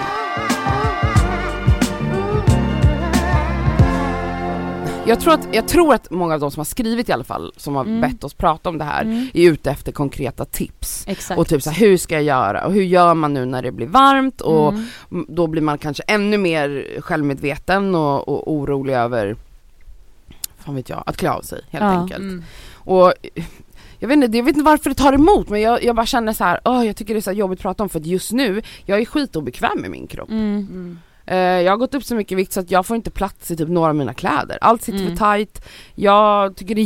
Jag tror, att, jag tror att många av de som har skrivit i alla fall, som har Mm. bett oss prata om det här, Mm. är ute efter konkreta tips. Exakt. Och typ så här, hur ska jag göra? Och hur gör man nu när det blir varmt? Och Mm. då blir man kanske ännu mer självmedveten och, och orolig över fan vet jag, att klä av sig helt Ja. enkelt. Mm. Och jag vet inte, jag vet inte varför det tar emot men jag, jag bara känner så här, åh jag tycker det är så jobbigt att prata om för att just nu, jag är skitobekväm med min kropp. Mm. Eh, jag har gått upp så mycket vikt så att jag får inte plats i typ några av mina kläder. Allt sitter Mm. för tight. Jag tycker det är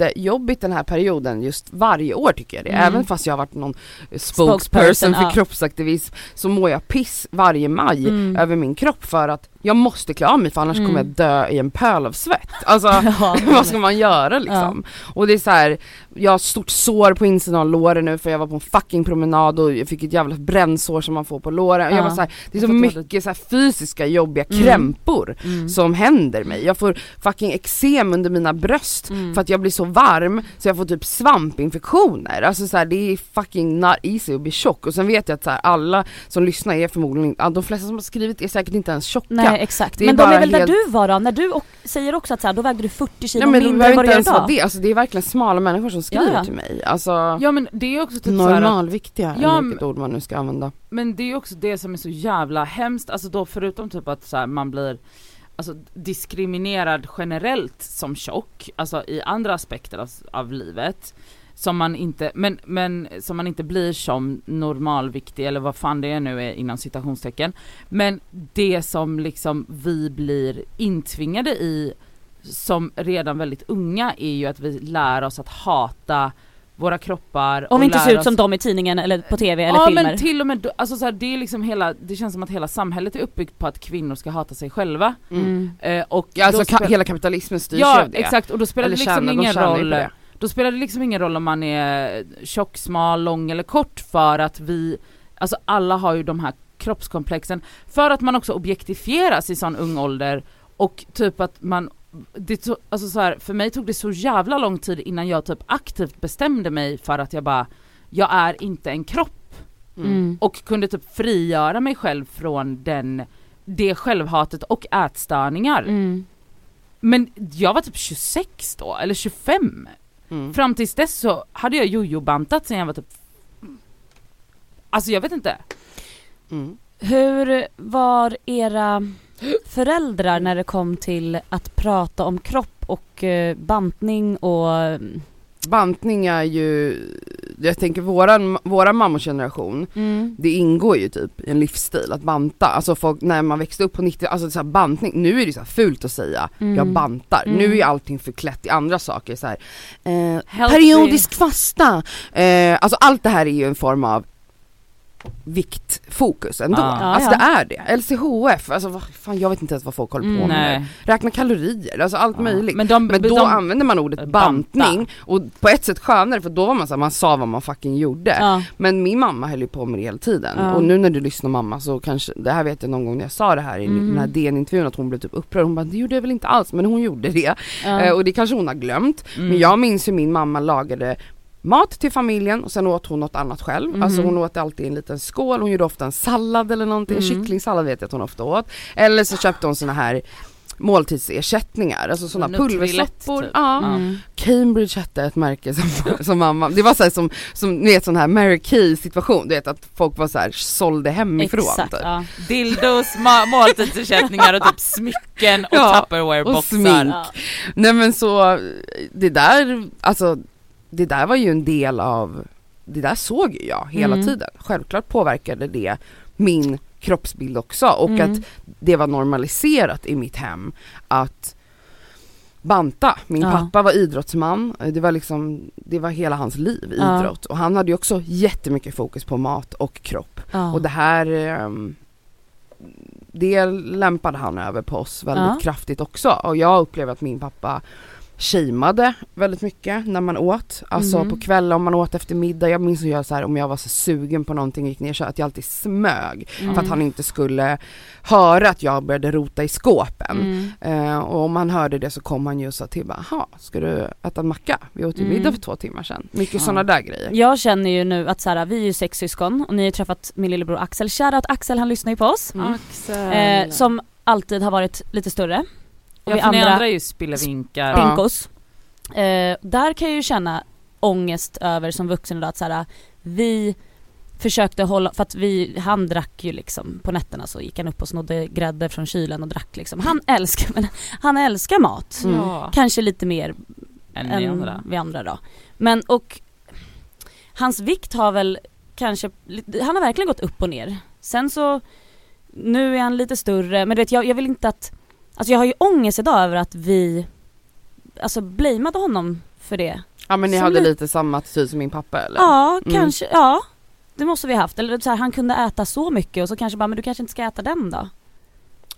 jättejobbigt den här perioden just varje år tycker jag det. Mm. Även fast jag har varit någon Spokesperson, spokesperson för ja. kroppsaktivism så mår jag piss varje maj Mm. över min kropp för att jag måste klä av mig för annars Mm. kommer jag dö i en pöl av svett. Alltså <laughs> Ja, <laughs> vad ska man göra liksom? Och det är så här, jag har stort sår på insidan av låren nu för jag var på en fucking promenad och jag fick ett jävla brännsår som man får på låren. Och jag Ja. var så här, det är så mycket så här fysiska jobbiga Mm. krämpor Mm. som händer mig. Jag får fucking eksem under mina bröst Mm. för att jag blir så varm så jag får typ svampinfektioner. Alltså så här, det är fucking not easy att bli tjock och sen vet jag att så här, alla som lyssnar är förmodligen, de flesta som har skrivit är säkert inte ens tjocka. Nej exakt, Det är men de är väl där helt- du var då? När du och, säger också att så här, då vägde du 40 kilo Nej men mindre än vad inte du gör idag. det, alltså det är verkligen smala människor som skriver Ja, ja. till mig. Alltså Ja men det är också typ så normalviktiga, Ja, vilket ord man nu ska använda. men det är också det som är så jävla hemskt, alltså då förutom typ att så här, man blir alltså, diskriminerad generellt som tjock, alltså i andra aspekter av, av livet som man inte, men, men som man inte blir som normalviktig eller vad fan det nu är inom citationstecken. Men det som liksom vi blir intvingade i som redan väldigt unga är ju att vi lär oss att hata våra kroppar Om vi inte ser ut oss- som de i tidningen eller på tv eller ja filmer. men till och med, alltså så här, det är liksom hela, det känns som att hela samhället är uppbyggt på att kvinnor ska hata sig själva. mm. Eh, och Ja, alltså ka- hela kapitalismen styrs Ja av det. exakt och då spelar det Eller liksom tjänar- de ingen roll det. Då spelar det liksom ingen roll om man är tjock, smal, lång eller kort för att vi, alltså alla har ju de här kroppskomplexen för att man också objektifieras i sån ung ålder och typ att man det, to- alltså så här, för mig tog det så jävla lång tid innan jag typ aktivt bestämde mig för att jag bara, jag är inte en kropp Mm. Mm. och kunde typ frigöra mig själv från den, det självhatet och ätstörningar. Mm. Men jag var typ 26 då, eller 25. Mm. Fram tills dess så hade jag jojo-bantat sen jag var typ Alltså jag vet inte. Mm. Hur var era föräldrar när det kom till att prata om kropp och eh, bantning och Bantning är ju, jag tänker våran, våra mammogeneration mm. det ingår ju typ i en livsstil att banta, alltså folk när man växte upp på 90 alltså så här bantning, nu är det så fult att säga Mm. jag bantar, Mm. nu är allting förklätt i andra saker så här. Eh, periodisk fasta, eh, alltså allt det här är ju en form av viktfokus ändå. Ja, alltså det är det. LCHF, alltså vad fan jag vet inte ens vad folk håller på Mm. med. Nej. Räkna kalorier, alltså allt möjligt. Men, de, Men då de, använder man ordet Banta. bantning och på ett sätt skönare för då var man så här, man sa vad man fucking gjorde. ja. Men min mamma höll ju på med det hela tiden och nu när du lyssnar mamma så kanske, det här vet jag någon gång när jag sa det här i Mm. den här DN-intervjun att hon blev typ upprörd, hon bara det gjorde jag väl inte alls men hon gjorde det eh, och det kanske hon har glömt mm. men jag minns hur min mamma lagade mat till familjen och sen åt hon något annat själv. Mhm. Alltså hon åt alltid en liten skål, hon gjorde ofta en sallad eller någonting, Mm. kycklingsallad vet jag att hon ofta åt. Eller så köpte hon såna här måltidsersättningar, alltså sådana pulversoppor. typ. Ja. Mm. Cambridge hette ett märke som, <laughs> som mamma, det var så här som, som ni vet sån här Mary Kay situation, du vet att folk var så här sålde hemifrån Exakt, typ. ja. Dildos, måltidsersättningar och typ smycken och Ja, och tupperware-boxar. smink. Ja. Nej men så, det där, alltså det där var ju en del av, det där såg ju jag hela Mm. tiden. Självklart påverkade det min kroppsbild också och Mm. att det var normaliserat i mitt hem att banta. Min Ja. pappa var idrottsman, det var liksom, det var hela hans liv, Ja. idrott. Och han hade ju också jättemycket fokus på mat och kropp. Ja. Och det här ehm, det lämpade han över på oss väldigt Ja. kraftigt också och jag upplever att min pappa shameade väldigt mycket när man åt, alltså Mhm. på kvällen om man åt efter middag, jag minns hur jag så här, om jag var så sugen på någonting och gick ner så att jag alltid smög Mm. för att han inte skulle höra att jag började rota i skåpen. Mm. Eh, och om han hörde det så kom han ju och sa till bara, "Jaha, ska du äta en macka? Vi åt ju Mm. middag för två timmar sedan. Mycket Ja. sådana där grejer. Jag känner ju nu att så här, vi är ju sex syskon och ni har träffat min lillebror Axel, shoutout Axel han lyssnar ju på oss. Mm. Axel. Eh, som alltid har varit lite större. Och ja, vi för ni andra, andra är ju spillevinkar. Ja. pinkos. Eh, där kan jag ju känna ångest över som vuxen idag att så här, vi försökte hålla, för att vi, han drack ju liksom på nätterna så gick han upp och snodde grädde från kylen och drack liksom. Han <laughs> älskar, men han älskar mat. Mm. Ja. Kanske lite mer Än än andra. vi andra då. Men och hans vikt har väl kanske, han har verkligen gått upp och ner. Sen så, nu är han lite större, men du vet jag, jag vill inte att, alltså jag har ju ångest idag över att vi, alltså blameade honom för det. Ja men ni Som hade li- lite samma attityd som min pappa eller? Ja, Mm. kanske, ja. Det måste vi haft. Eller så här, han kunde äta så mycket och så kanske bara, men du kanske inte ska äta den då.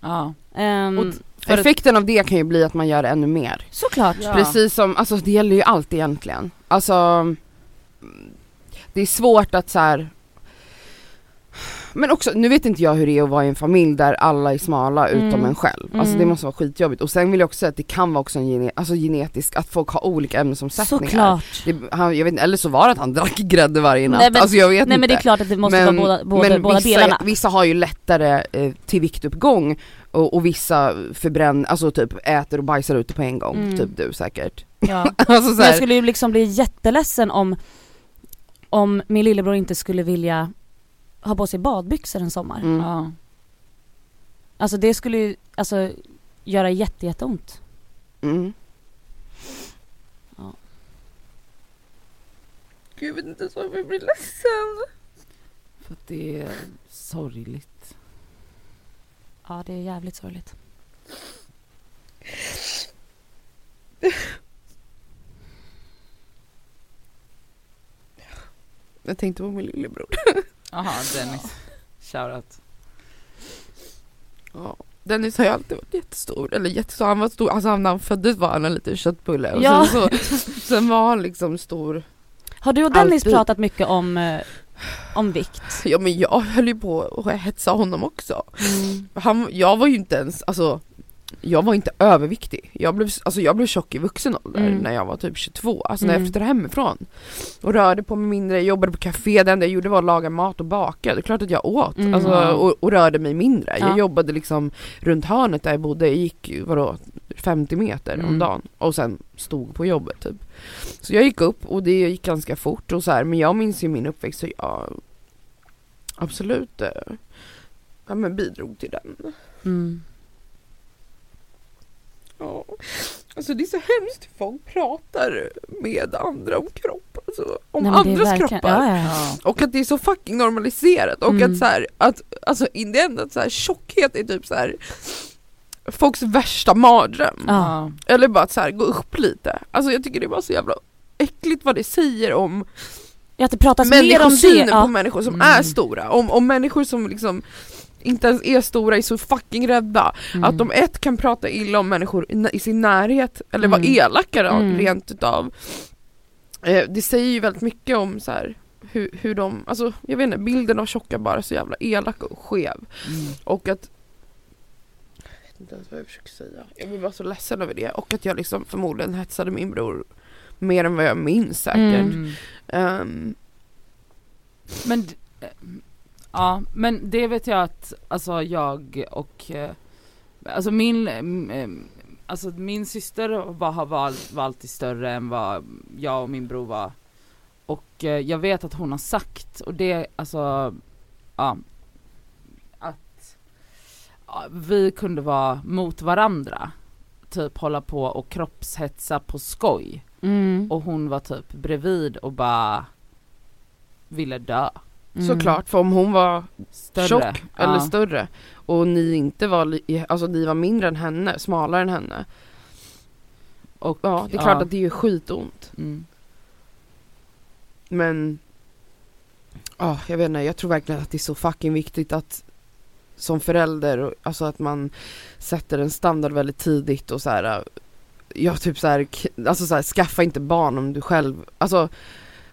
Ja. Och för att- Effekten av det kan ju bli att man gör ännu mer. såklart. Ja. Precis som, alltså det gäller ju allt egentligen. Alltså, mm, det är svårt att så här. Men också, nu vet inte jag hur det är att vara i en familj där alla är smala utom Mm. en själv. Alltså det Mm. måste vara skitjobbigt. Och sen vill jag också säga att det kan vara också en gene, alltså genetisk, att folk har olika ämnesomsättningar. Såklart. Det, han, jag vet eller så var det att han drack grädde varje natt. Nej, men- alltså jag vet Nej inte. men det är klart att det måste vara båda, båda, men båda vissa, delarna. vissa har ju lättare eh, till viktuppgång och, och vissa förbränner, alltså typ äter och bajsar ute på en gång, Mm. typ du säkert. Ja. <laughs> alltså så Men här, jag skulle ju liksom bli jätteledsen om, om min lillebror inte skulle vilja ha på sig badbyxor en sommar. mm. Ja. Alltså det skulle ju, alltså göra jätte, jätteont. Mm. Ja. Gud, jag vet inte varför jag blir ledsen. För att det är sorgligt. Ja det är jävligt sorgligt. Jag tänkte på min lillebror. Jaha, Dennis. Shoutout. Ja. Dennis har ju alltid varit jättestor, eller jättestor, han var stor, alltså när han föddes var han en liten köttbulle och Ja. sen, så, sen var han liksom stor. Har du och Dennis Alltid. pratat mycket om, eh, om vikt? Ja men jag höll ju på att hetsa honom också. Mm. Han, jag var ju inte ens, alltså jag var inte överviktig. Jag blev, alltså jag blev tjock i vuxen ålder Mm. när jag var typ 22, alltså när jag Mm. flyttade hemifrån. Och rörde på mig mindre, jobbade på café, det enda jag gjorde var att laga mat och baka. Det är klart att jag åt, Mm. alltså, och, och rörde mig mindre. Ja. Jag jobbade liksom runt hörnet där jag bodde, jag gick vadå 50 meter om Mm. dagen och sen stod på jobbet typ. Så jag gick upp och det gick ganska fort och så här, men jag minns ju min uppväxt så jag absolut eh, ja, men bidrog till den. Ja, alltså det är så hemskt hur folk pratar med andra om kropp, alltså om Nej, andras verkligen- kroppar. Ja, ja. Ja. Och att det är så fucking normaliserat och Mm. att så här, att alltså in the end att så här, tjockhet är typ så här folks värsta mardröm. Ja. Eller bara att så här, gå upp lite. Alltså jag tycker det är bara så jävla äckligt vad det säger om att det pratas mer om det. på människor som Mm. är stora. Om, om människor som liksom inte ens är stora är så fucking rädda. Mm. Att de ett kan prata illa om människor i, i sin närhet eller vara Mm. elaka då, Mm. rent utav. Eh, det säger ju väldigt mycket om så här, hur, hur de, alltså jag vet inte, bilden av tjocka bara är så jävla elak och skev. Mm. Och att jag vet inte ens vad jag försöker säga. Jag blir bara så ledsen över det och att jag liksom förmodligen hetsade min bror mer än vad jag minns säkert. Ehm, Men, eh, ja, men det vet jag att, alltså jag och, eh, alltså min, mm, eh, alltså min syster var, har valt, var alltid större än vad jag och min bror var. Och eh, jag vet att hon har sagt, och det, alltså, ja, att ja, vi kunde vara mot varandra. Typ hålla på och kroppshetsa på skoj. Mm. Och hon var typ bredvid och bara ville dö. Mm. Såklart, för om hon var Större. tjock eller Ja. större och ni inte var, alltså ni var mindre än henne, smalare än henne. Och, Ja, det är klart att det är skitont. Mm. Men, ja jag vet inte, jag tror verkligen att det är så fucking viktigt att som förälder, alltså att man sätter en standard väldigt tidigt och så här. Ja typ så här, alltså så här, skaffa inte barn om du själv, alltså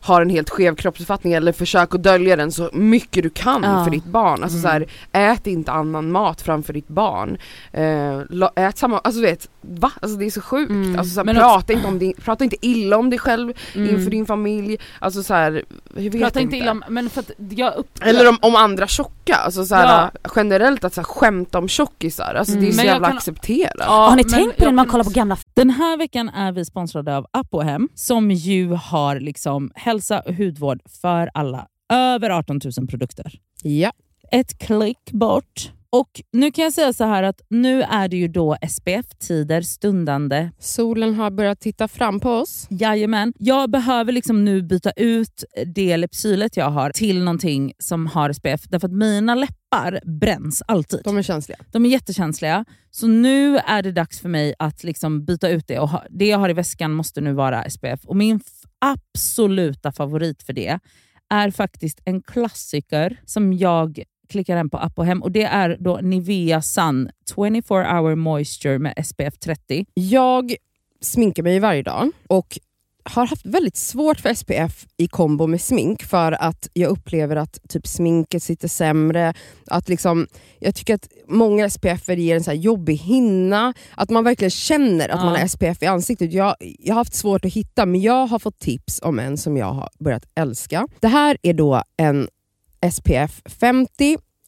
har en helt skev kroppsuppfattning eller försök att dölja den så mycket du kan Ja. för ditt barn. Alltså så Mm. här, ät inte annan mat framför ditt barn. La- ät samma, alltså du vet, va? Alltså det är så sjukt. Mm. Alltså så här, prata, inte om din, prata inte illa om dig själv Mm. inför din familj. Alltså så här, jag vet Prata inte. illa om, men för att jag upp... Eller om, om andra tjocka, alltså så här, generellt att så här, skämta om tjockisar, alltså det är Mm. så Men jävla kan- accepterat. Ja, Har ni men tänkt på det när man kollar på också- gamla Den här veckan är vi sponsrade av Apohem som ju har liksom hälsa och hudvård för alla över 18 000 produkter. Ja. Ett klick bort. Och nu kan jag säga så här att nu är det ju då SPF-tider stundande. Solen har börjat titta fram på oss. Jajamän. Jag behöver liksom nu byta ut det Lypsylet jag har till någonting som har SPF. Därför att mina läppar bränns alltid. De är känsliga. De är jättekänsliga. Så nu är det dags för mig att liksom byta ut det. Och ha, det jag har i väskan måste nu vara SPF. Och min absoluta favorit för det är faktiskt en klassiker som jag klickar hem på app och hem. Och Det är då Nivea Sun 24 hour moisture med SPF 30. Jag sminkar mig varje dag och har haft väldigt svårt för SPF i kombo med smink för att jag upplever att typ sminket sitter sämre. Att liksom, jag tycker att många SPF ger en så jobbig hinna. Att man verkligen känner att Ja. man har SPF i ansiktet. Jag, jag har haft svårt att hitta men jag har fått tips om en som jag har börjat älska. Det här är då en SPF 50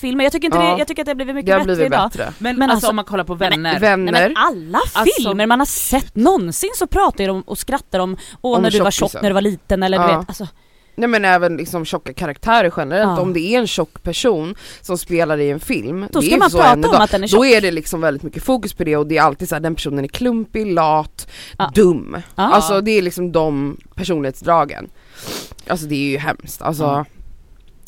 Filmer, jag tycker inte Ja. det, jag tycker att det har blivit mycket Det har bättre blivit idag. bättre. Men, Men alltså, alltså- om man kollar på Nej, men- vänner. Vänner. Nej, men alla Alltså- filmer man har sett någonsin så pratar de och skrattar om åh Om när du var tjock när du var liten eller du Ja. vet, alltså, Nej men även liksom tjocka karaktärer generellt. Ja. Om det är en tjock person som spelar i en film, då ska man prata om att den är tjock. Då är det liksom väldigt mycket fokus på det och det är alltid så här, den personen är klumpig, lat, Ja. dum. Ja. Alltså det är liksom de personlighetsdragen. Alltså det är ju hemskt. Alltså, Ja.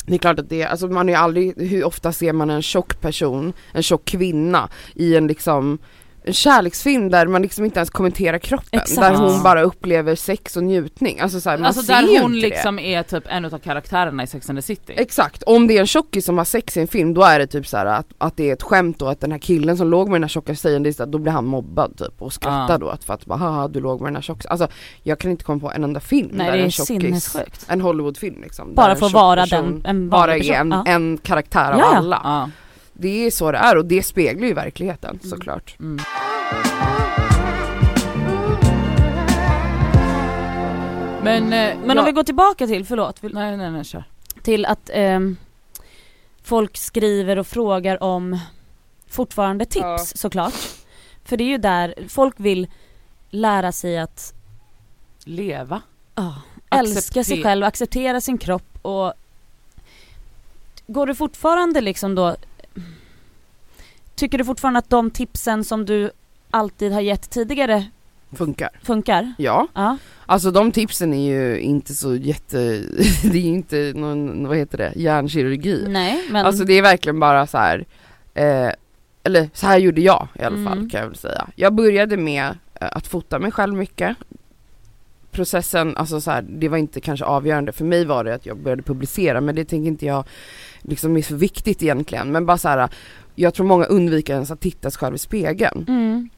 Det är klart att det, alltså man är ju aldrig, hur ofta ser man en tjock person, en tjock kvinna i en liksom en kärleksfilm där man liksom inte ens kommenterar kroppen, Exakt. där hon bara upplever sex och njutning. Alltså, så här, man Alltså ser där hon inte liksom är typ en av karaktärerna i Sex and the City. det. Exakt, om det är en tjockis som har sex i en film då är det typ så här att, att det är ett skämt och att den här killen som låg med den här tjocka tjejen, det är att då blir han mobbad typ och skrattar Ja. då att för att bara haha du låg med den här tjockisen. Alltså jag kan inte komma på en enda film Nej där det är en tjockis, en Hollywoodfilm liksom. Bara för att vara den, en bara är en. Ja. en karaktär av Ja, alla. Ja. Det är så det är och det speglar ju verkligheten såklart. Mm. Men, eh, Men ja, om vi går tillbaka till, förlåt, vill- Nej nej nej kör. till att ehm, folk skriver och frågar om fortfarande tips Ja. såklart. För det är ju där folk vill lära sig att Leva. ja, älska sig själv, acceptera sin kropp och går du fortfarande liksom då Tycker du fortfarande att de tipsen som du alltid har gett tidigare Funkar. funkar? Ja, Ja. alltså de tipsen är ju inte så jätte, <laughs> det är ju inte någon, vad heter det, hjärnkirurgi. Nej men Alltså det är verkligen bara så här. Eh, eller så här gjorde jag i alla fall Mm. kan jag väl säga. Jag började med eh, att fota mig själv mycket. Processen, alltså så här, det var inte kanske avgörande. För mig var det att jag började publicera men det tänker inte jag liksom är så viktigt egentligen. Men bara så här, jag tror många undviker ens att titta sig själv i spegeln. mm.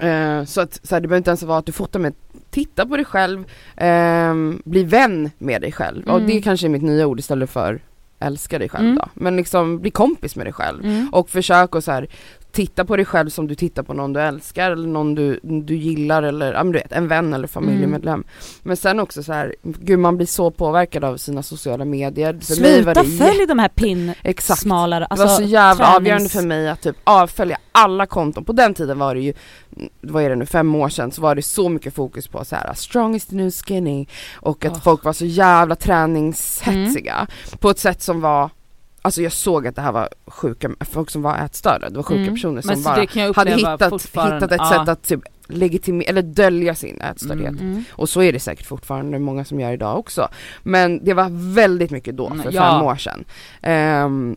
Eh, så att så här, det behöver inte ens vara att du fotar med, titta på dig själv, ehm, bli vän med dig själv. Och Mm. det kanske är mitt nya ord istället för älska dig själv Mm. då. Men liksom bli kompis med dig själv. Mm. Och försök att så här, titta på dig själv som du tittar på någon du älskar eller någon du, du gillar eller ja, men du vet, en vän eller familjemedlem. Men sen också så här, gud man blir så påverkad av sina sociala medier. För mig Sluta det följ de här pin Exakt. smalare, Det var så alltså jävla tränings- avgörande för mig att typ avfölja alla konton. På den tiden var det ju, mm, vad är det nu, fem år sedan så var det så mycket fokus på så här strong is the new skinny och att Oh. folk var så jävla träningshetsiga på ett sätt som var Alltså jag såg att det här var sjuka, folk som var ätstörda, det var sjuka Mm. personer som bara hade hittat, hittat ett Ja. sätt att typ legitimera, eller dölja sin ätstördhet. Mm. Mm. Och så är det säkert fortfarande många som gör idag också. Men det var väldigt mycket då, för ja. fem år sedan. Ehm,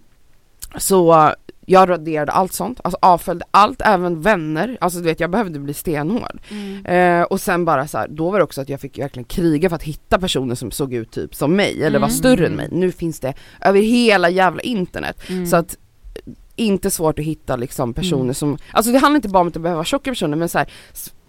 så jag raderade allt sånt, alltså avföljde allt, även vänner. Alltså du vet jag behövde bli stenhård. Mm. Eh, och sen bara så här, då var det också att jag fick verkligen kriga för att hitta personer som såg ut typ som mig eller var Mm. större än mig. Nu finns det över hela jävla internet. Mm. Så att eh, inte svårt att hitta liksom personer Mm. som, alltså det handlar inte bara om att vara tjocka personer men så här,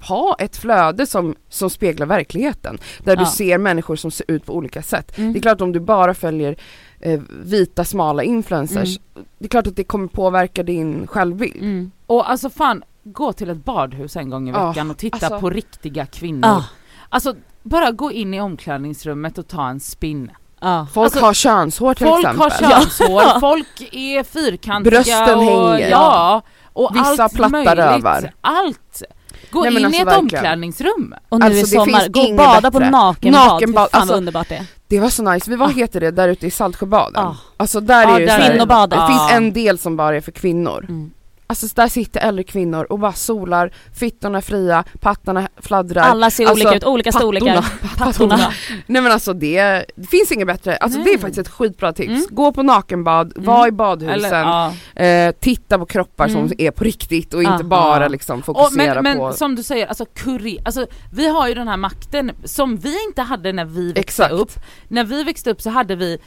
ha ett flöde som, som speglar verkligheten. Där du Ja. ser människor som ser ut på olika sätt. Mm. Det är klart om du bara följer eh, vita smala influencers, det är klart att det kommer påverka din självbild. Mm. Och alltså fan, gå till ett badhus en gång i Ja, veckan och titta alltså- på riktiga kvinnor. Ja. Alltså bara gå in i omklädningsrummet och ta en spinn. Ja. Folk Alltså, har könshår till Folk exempel. har könshår, <laughs> folk är fyrkantiga Brösten och, hänger. Ja, och Vissa allt platta möjligt. rövar. Allt! Gå Nej, in alltså i ett verkligen. omklädningsrum. Och nu Alltså, i det sommar, finns gå och bada på bättre. nakenbad, Nakenbad, Fy fan alltså- vad underbart det är. Det var så nice, vi var, Ah. heter det, där ute i Saltsjöbaden. Ah. Alltså där Ja, är ju där här, det. Det Ah. finns en del som bara är för kvinnor. Mm. Alltså där sitter äldre kvinnor och bara solar, fittorna är fria, pattarna fladdrar. Alla ser Alltså, olika ut, olika storlekar. <laughs> Pattorna. Nej men alltså det, det finns inget bättre, alltså det är Nej. faktiskt ett skitbra tips. Mm. Gå på nakenbad, Mm. var i badhusen, Eller, ja. eh, titta på kroppar Mm. som är på riktigt och Ah. inte bara Ja. liksom Och, fokusera men, på... men som du säger, alltså curry, alltså vi har ju den här makten som vi inte hade när vi växte Exakt. upp. När vi växte upp så hade vi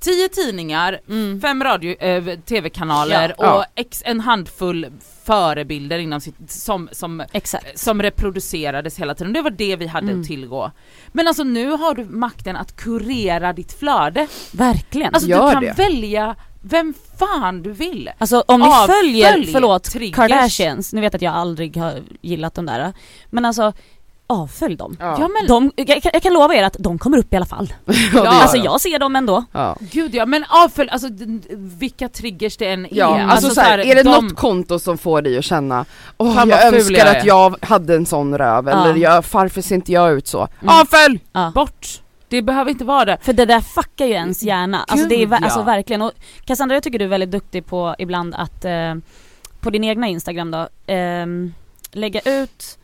tio tidningar, Mm. fem radio, eh, tv-kanaler Ja. och. Ex, en handfull förebilder inom sitt, som, som, Exakt. som reproducerades hela tiden. Det var det vi hade Mm. att tillgå. Men alltså nu har du makten att kurera ditt flöde. Verkligen. Alltså Gör du kan det. välja vem fan du vill. Alltså om ni Avfölj följer, förlåt, triggers. Kardashians, ni vet att jag aldrig har gillat de där. Men alltså, avfölj dem. Ja. Ja men De, jag, kan- jag kan lova er att de kommer upp i alla fall. <laughs> Ja, Alltså jag ser dem ändå. Ja. Gud ja, men avfölj, alltså vilka triggers det än är. Ja, alltså, så här, är det de- något konto som får dig att känna Åh Fan, jag önskar jag att är." jag hade en sån röv Ja. eller jag, varför ser inte jag ut så? Mm. Avfölj! Ja. Bort! Det behöver inte vara det. För det där fuckar ju ens hjärna. Alltså det är Gud, alltså ja. verkligen. Och Cassandra jag tycker du är väldigt duktig på ibland att eh, på din egna Instagram då, ehm, lägga ut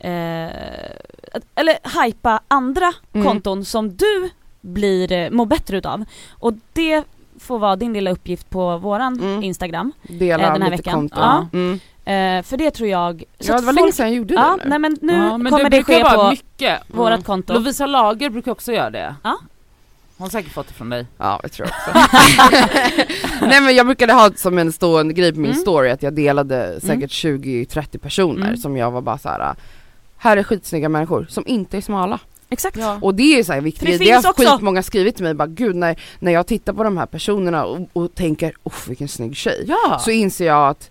eh, eller hypa andra Mm. konton som du blir, eh, mår bättre utav. Och det får vara din lilla uppgift på våran Mm. Instagram. Dela Eh, den här lite veckan. konton. Ja. Mm. Eh, för det tror jag... så Ja det var folk- länge sedan jag gjorde Ja, det nu. nej men nu ja, men kommer det, ske på mycket. vårat Mm. konto. Lovisa Lager brukar också göra det. Ja. Hon har säkert fått det från dig. Ja jag tror också. <laughs> Nej men jag brukade ha som en stående grej på min Mm. story att jag delade säkert 20-30 personer Mm. som jag var bara så här. Här är skitsnygga människor som inte är smala. Exakt. Och det är så här viktigt, det det, det har finns också. skitmånga skrivit till mig bara gud när, när jag tittar på de här personerna och, och tänker uff vilken snygg tjej. Ja. Så inser jag att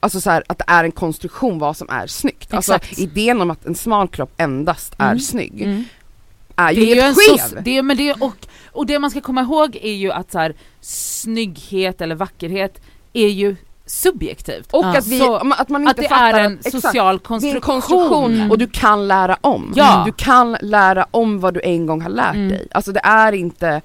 Alltså så här, att det är en konstruktion vad som är snyggt. Alltså Exakt. idén om att en smal kropp endast är Mm. snygg Mm. det är ju är ju en helt sos- skev. det, men det, och, och det man ska komma ihåg är ju att så här, snygghet eller vackerhet är ju subjektivt. Och Ja. att, vi, Så att man inte Att det fattar är en att, exakt, social konstruktion. en konstruktion Mm. och du kan lära om. Ja. Du kan lära om vad du en gång har lärt Mm. dig. Alltså det är inte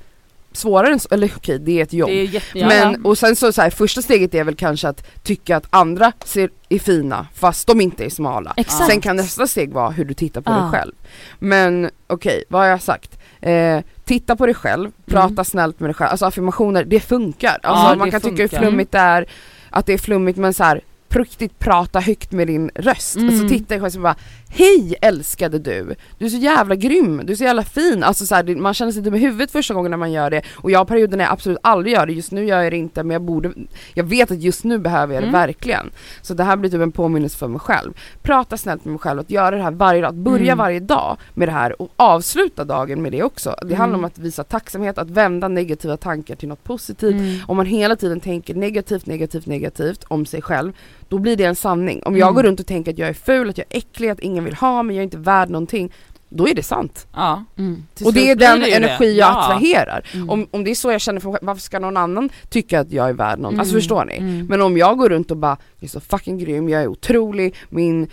svårare än så, eller okej det är ett jobb. Det är men, och sen så, så här, första steget är väl kanske att tycka att andra ser, är fina fast de inte är smala. Exakt. Sen kan nästa steg vara hur du tittar på Ja. dig själv. Men okej, vad har jag sagt? Eh, titta på dig själv, prata snällt med dig själv, alltså affirmationer, det funkar. Alltså Ja, man det kan tycka hur funkar. flummigt det är, att det är flummigt men så här, på riktigt prata högt med din röst. Mm. Alltså titta dig själv och bara Hej älskade du! Du är så jävla grym, du är så jävla fin. Alltså så här, man känner sig dum i huvudet första gången när man gör det och jag har perioder när jag absolut aldrig gör det, just nu gör jag det inte men jag borde, jag vet att just nu behöver jag det Mm. verkligen. Så det här blir typ en påminnelse för mig själv. Prata snällt med mig själv, att göra det här varje dag, att börja Mm. varje dag med det här och avsluta dagen med det också. Det handlar om Mm. att visa tacksamhet, att vända negativa tankar till något positivt. Mm. Om man hela tiden tänker negativt, negativt, negativt om sig själv, då blir det en sanning. Om jag Mm. går runt och tänker att jag är ful, att jag är äcklig, att ingen vill ha mig, jag är inte värd någonting, då är det sant. Ja. Mm. Och det är den det energi det. jag Ja. attraherar. Mm. Om, om det är så jag känner för varför ska någon annan tycka att jag är värd något? Alltså Mm. förstår ni? Mm. Men om jag går runt och bara, jag är så fucking grym, jag är otrolig, min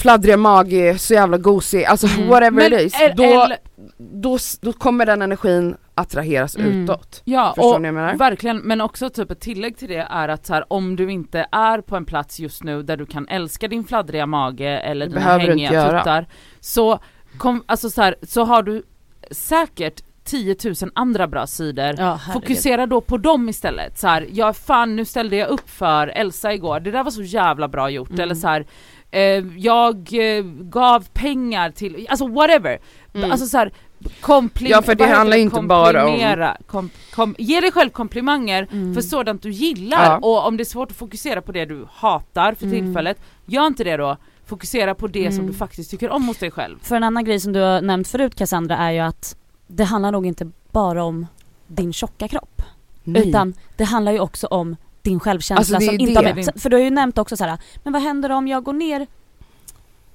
fladdriga mage så jävla gosig, alltså Mm. whatever Men it is, är- då, då, då kommer den energin attraheras Mm. utåt. Ja, Förstår och ni vad jag menar? verkligen, men också typ ett tillägg till det är att så här, om du inte är på en plats just nu där du kan älska din fladdriga mage eller Det dina hängiga tuttar, så, kom, alltså så, här, så har du säkert 10 000 andra bra sidor Ja. Fokusera då på dem istället. Så här, ja fan nu ställde jag upp för Elsa igår, det där var så jävla bra gjort. Mm. Eller så här, eh, jag eh, gav pengar till, alltså whatever. Mm. Alltså så här, komplim- Ja, för det handlar inte bara om- Kom, kom, ge dig själv komplimanger Mm. för sådant du gillar Ja. och om det är svårt att fokusera på det du hatar för Mm. tillfället, gör inte det då. Fokusera på det som Mm. du faktiskt tycker om hos dig själv. För en annan grej som du har nämnt förut Cassandra är ju att det handlar nog inte bara om din tjocka kropp. Nej. Utan det handlar ju också om din självkänsla Alltså, det är som inte har med, För du har ju nämnt också så här, men vad händer om jag går ner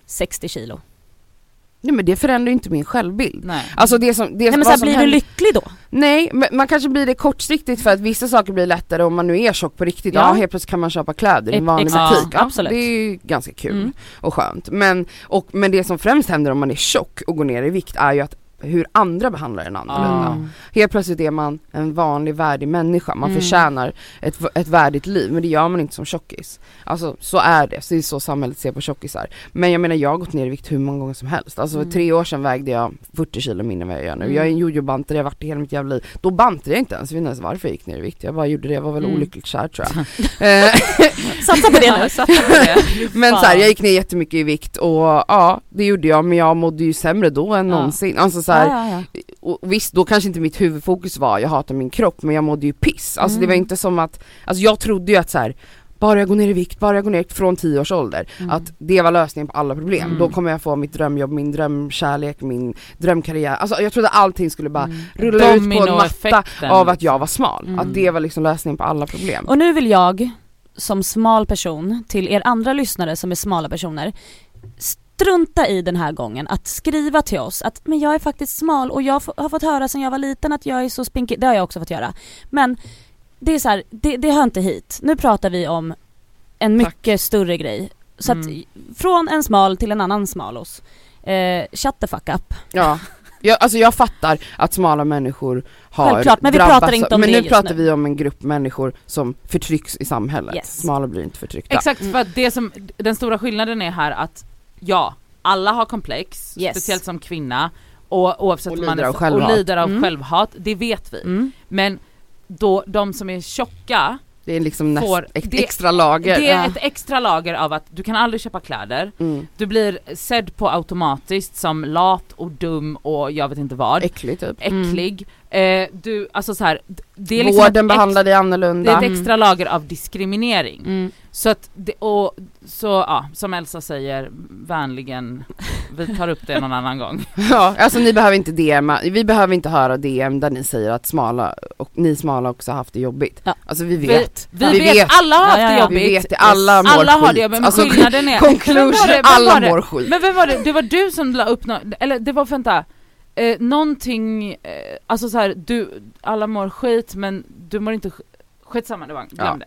60 kilo? Nej men det förändrar ju inte min självbild. Nej. Alltså det som, det Nej men så här, blir du händer- lycklig då? Nej, men man kanske blir det kortsiktigt för att vissa saker blir lättare om man nu är tjock på riktigt. Ja, Ja. helt plötsligt kan man köpa kläder i en vanlig exakt. butik. Ja, Ja, absolut. Det är ju ganska kul Mm. och skönt. Men, och, men det som främst händer om man är tjock och går ner i vikt är ju att hur andra behandlar en annorlunda. Mm. Helt plötsligt är man en vanlig värdig människa, man Mm. förtjänar ett, ett värdigt liv men det gör man inte som tjockis. Alltså så är det, så det är så samhället ser på tjockisar. Men jag menar jag har gått ner i vikt hur många gånger som helst. Alltså för Mm. tre år sedan vägde jag 40 kilo mindre än vad jag gör nu. Mm. Jag är en jojo-bantare, jag har varit det hela mitt jävla liv. Då bantade jag inte ens, jag vet inte ens varför jag gick ner i vikt. Jag bara gjorde det, jag var väl Mm. olyckligt kär tror jag. <laughs> Eh, Satsa på det nu. <laughs> Satsa på det. <laughs> men så här, jag gick ner jättemycket i vikt och ja, det gjorde jag men jag mådde ju sämre då än Ja. någonsin. Alltså så här, Ja, ja, och visst då kanske inte mitt huvudfokus var jag hatar min kropp men jag mådde ju piss. Alltså det var Mm. inte som att, alltså jag trodde ju att så här, bara jag går ner i vikt, bara jag går ner från 10 års ålder, Mm. att det var lösningen på alla problem. Mm. Då kommer jag få mitt drömjobb, min drömkärlek, min drömkarriär. Alltså jag trodde allting skulle bara Mm. rulla ut på en matta av att jag var smal. Mm. Att det var liksom lösningen på alla problem. Och nu vill jag, som smal person, till er andra lyssnare som är smala personer, strunta i den här gången att skriva till oss att men jag är faktiskt smal och jag har fått höra sedan jag var liten att jag är så spinkig, det har jag också fått göra. Men det är så här, det, det hör inte hit. Nu pratar vi om en Tack. mycket större grej. Så att Mm. från en smal till en annan smalos. Eh, shut the fuck up. Ja. Jag, alltså jag fattar att smala människor har Självklart, men vi drabbats pratar inte om Men det nu pratar nu. vi om en grupp människor som förtrycks i samhället. Yes. Smala blir inte förtryckta. Exakt, Mm. för att det som, den stora skillnaden är här att ja, alla har komplex, Yes. speciellt som kvinna, och oavsett Och om man lider är, av självhat. och lider av Mm. självhat, det vet vi. Mm. Men då de som är tjocka Det är liksom näst, Får- ett det- extra lager. Det är Ja. ett extra lager av att du kan aldrig köpa kläder, Mm. du blir sedd på automatiskt som lat och dum och jag vet inte vad, Äckligt typ. äcklig. Eh, du, alltså så här, det är liksom Vården behandlar dig det är annorlunda. ett extra lager av diskriminering. Mm. Så att, det, och så ja, som Elsa säger, vänligen, vi tar upp det någon annan gång. <laughs> Ja, alltså ni behöver inte DMa, vi behöver inte höra DM där ni säger att smala, och ni smala också har haft det jobbigt. Ja. Alltså vi vet. Vi, vet, alla har haft Ja, ja, det jobbigt. Vi vet det, alla mår alla har skit. det jobbigt, men alltså, skillnaden är... <laughs> conclusion, det? Alla det? mår skit. Men vem var det? Det var du som la upp något, eller det var, vänta, eh, någonting, eh, alltså så här, du, alla mår skit men du mår inte Skitsamma, det var, glöm det.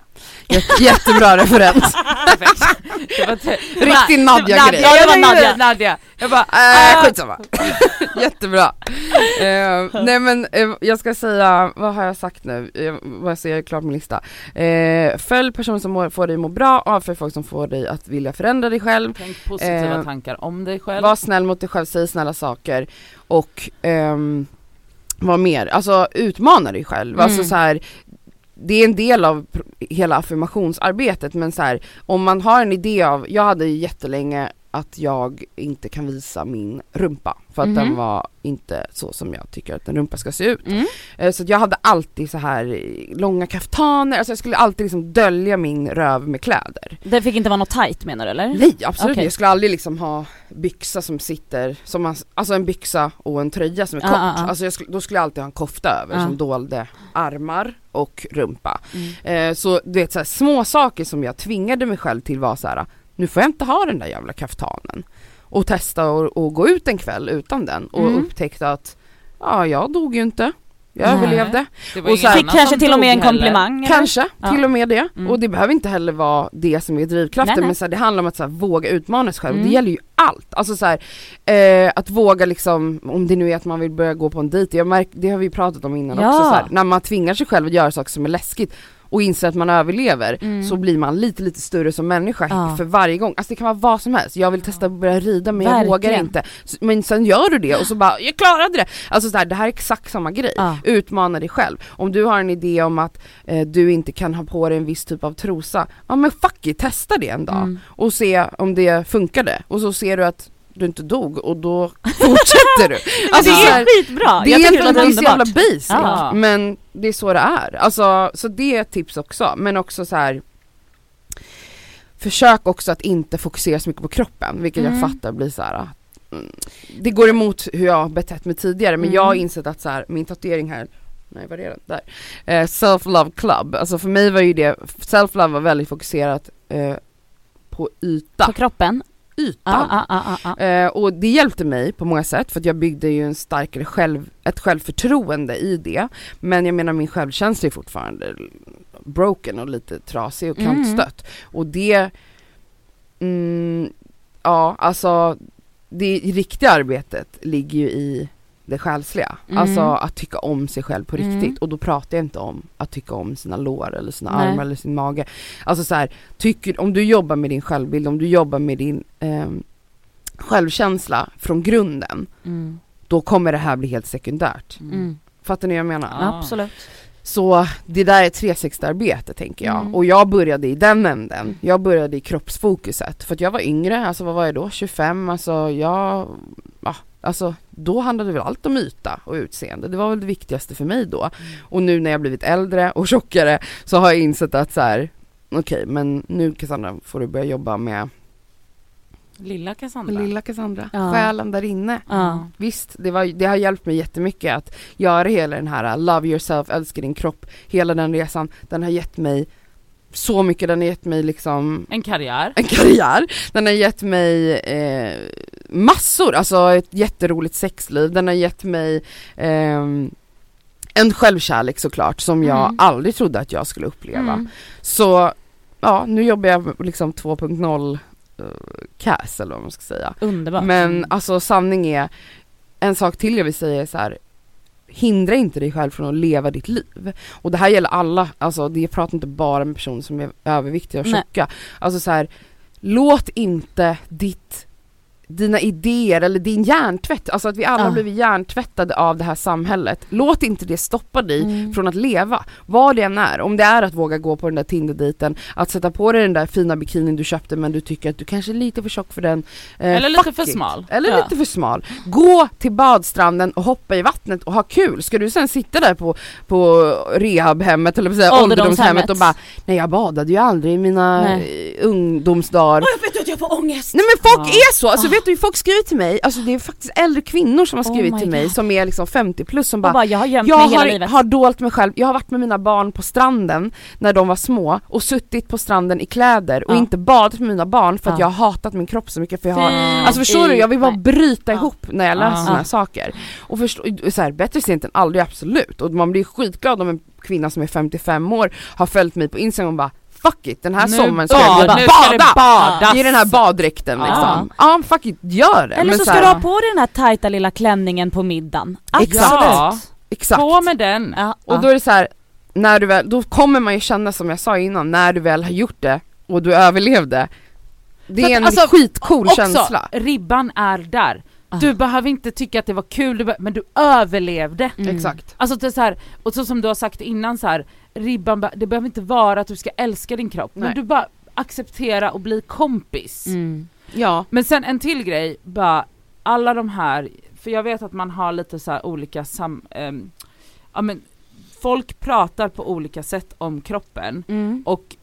Jätte, jättebra <laughs> referens. Det var Riktig Nadja-grej. Ja, det var Nadja. Nadja. Jag bara, Äh, skitsamma. <laughs> Jättebra. Eh, nej men eh, jag ska säga, vad har jag sagt nu? Uh, jag klart min lista. Eh, följ personer som mår, får dig att må bra, avfölj folk som får dig att vilja förändra dig själv. Tänk positiva tankar om dig själv. Var snäll mot dig själv, säg snälla saker och ehm, vad mer? Alltså utmana dig själv. Mm. Alltså så här, det är en del av hela affirmationsarbetet men så här, om man har en idé av, jag hade ju jättelänge att jag inte kan visa min rumpa för att Mhm. den var inte så som jag tycker att en rumpa ska se ut. Mm. Eh, Så jag hade alltid så här eh, långa kaftaner, alltså jag skulle alltid liksom dölja min röv med kläder. Det fick inte vara något tight menar du eller? Nej absolut Okej. Jag skulle aldrig liksom ha byxa som sitter, som man, alltså en byxa och en tröja som är Ah, kort. ah, ah. Alltså skulle, då skulle jag alltid ha en kofta över Ah. som dolde armar och rumpa. Mm. Eh, så du vet så här, små saker som jag tvingade mig själv till var så här: nu får jag inte ha den där jävla kaftanen. Och testa och, och gå ut en kväll utan den och Mm. upptäckte att ja, jag dog ju inte. Jag Nej. överlevde. Och så här- Fick kanske till och med en komplimang eller? Kanske, Ja. till och med det. Mm. Och det behöver inte heller vara det som är drivkraften Nej, nej. men så här, det handlar om att så här, våga utmana sig själv. Mm. Det gäller ju allt. Alltså så här, eh, att våga liksom, om det nu är att man vill börja gå på en dejt, jag märk, det har vi pratat om innan Ja. också, så här, när man tvingar sig själv att göra saker som är läskigt och inser att man överlever Mm. så blir man lite lite större som människa Ja. för varje gång. Alltså det kan vara vad som helst, jag vill testa att börja rida men jag vågar Verkligen. inte. Men sen gör du det och så bara, jag klarade det! Alltså så här, det här är exakt samma grej Ja. utmana dig själv. Om du har en idé om att eh, du inte kan ha på dig en viss typ av trosa, ja men fuck it, testa det en dag Mm. och se om det funkade och så ser du att du inte dog och då fortsätter du. <laughs> Alltså, det är skitbra! det jag är det är så jävla basic Ja. men det är så det är. Alltså, så det är ett tips också men också så här. Försök också att inte fokusera så mycket på kroppen vilket Mm. jag fattar blir så här. mm, Det går emot hur jag har betett mig tidigare men Mm. jag har insett att så här, min tatuering här Nej vad är den? Där. Eh, self-love club, alltså för mig var ju det, self-love var väldigt fokuserat eh, på yta, På kroppen? Ytan. Ja, ja, ja, ja. Eh, och det hjälpte mig på många sätt för att jag byggde ju en starkare själv, ett självförtroende i det. Men jag menar min självkänsla är fortfarande broken och lite trasig och Mm. kantstött. Och det, mm, ja alltså det riktiga arbetet ligger ju i det själsliga. Mm. Alltså att tycka om sig själv på riktigt. Mm. Och då pratar jag inte om att tycka om sina lår eller sina Nej. armar eller sin mage. Alltså så här, tycker, om du jobbar med din självbild, om du jobbar med din ehm, självkänsla från grunden, Mm. då kommer det här bli helt sekundärt. Mm. Fattar ni vad jag menar? Ja. Absolut. Så det där är ett 360-arbete tänker jag. Mm. Och jag började i den änden. Jag började i kroppsfokuset. För att jag var yngre, alltså vad var jag då? 25, alltså jag... Ja, alltså då handlade väl allt om yta och utseende. Det var väl det viktigaste för mig då. Och nu när jag blivit äldre och tjockare så har jag insett att så här. okej men nu Cassandra får du börja jobba med Lilla Cassandra. lilla Cassandra, Ja. själen där inne. Ja. Visst, det, var, det har hjälpt mig jättemycket att göra hela den här uh, love yourself, älska din kropp, hela den resan. Den har gett mig så mycket, den har gett mig liksom En karriär. en karriär, den har gett mig eh, massor, alltså ett jätteroligt sexliv, den har gett mig ehm, en självkärlek såklart som jag Mm. aldrig trodde att jag skulle uppleva. Mm. Så ja, nu jobbar jag liksom 2.0 uh, CAS eller vad man ska säga. Underbart. Men alltså sanning är, en sak till jag vill säga är så här. Hindra inte dig själv från att leva ditt liv. Och det här gäller alla, alltså det jag pratar inte bara med personer som är överviktiga och Nej. tjocka. Alltså så här, låt inte ditt dina idéer eller din hjärntvätt, alltså att vi alla Ja. blivit hjärntvättade av det här samhället. Låt inte det stoppa dig Mm. från att leva, vad det än är. Om det är att våga gå på den där Tinder-dejten, att sätta på dig den där fina bikinin du köpte men du tycker att du kanske är lite för tjock för den. Eh, Eller lite för it. smal. Eller Ja. lite för smal. Gå till badstranden och hoppa i vattnet och ha kul. Ska du sen sitta där på, på rehabhemmet eller säga, Ålderdomshemmet. och bara Nej jag badade ju aldrig i mina Nej. ungdomsdagar. jag vet att jag får ångest! Nej men folk Ja. är så, alltså vet du folk skriver till mig, alltså det är faktiskt äldre kvinnor som har Oh skrivit my till mig God. som är liksom 50 plus som bara bara, jag har gömt jag mig hela har, livet. har dolt mig själv, jag har varit med mina barn på stranden när de var små och suttit på stranden i kläder och Ja. inte badat med mina barn för att Ja. jag har hatat min kropp så mycket för jag har. Alltså förstår du, jag vill bara bryta Ja. ihop när jag läser Ja. sådana här saker. Och förstå, så här, bättre sent än aldrig absolut. Och man blir skitglad om en kvinna som är 55 år har följt mig på Instagram och bara Fuck it, den här Nu sommaren ska bad- jag nu ska bada! badas. I den här baddräkten Ja. liksom. Ja fuck it, gör det! Eller Men så så ska här, du ha på dig den här tajta lilla klänningen på middagen. Exakt. Ja. Exakt. På med den. Ja, Och då är det så här, när du väl, då kommer man ju känna som jag sa innan, när du väl har gjort det och du överlevde. Det är att, en alltså, skitcool Också, känsla. ribban är där. Ah. Du behöver inte tycka att det var kul, du men du överlevde. Mm. Exakt. Alltså det är så här, och så som du har sagt innan så här, ribban, det behöver inte vara att du ska älska din kropp, Nej. men du bara acceptera och bli kompis. Mm. Ja. Men sen en till grej, bara alla de här, för jag vet att man har lite så här olika sam, ehm, ja men folk pratar på olika sätt om kroppen Mm. och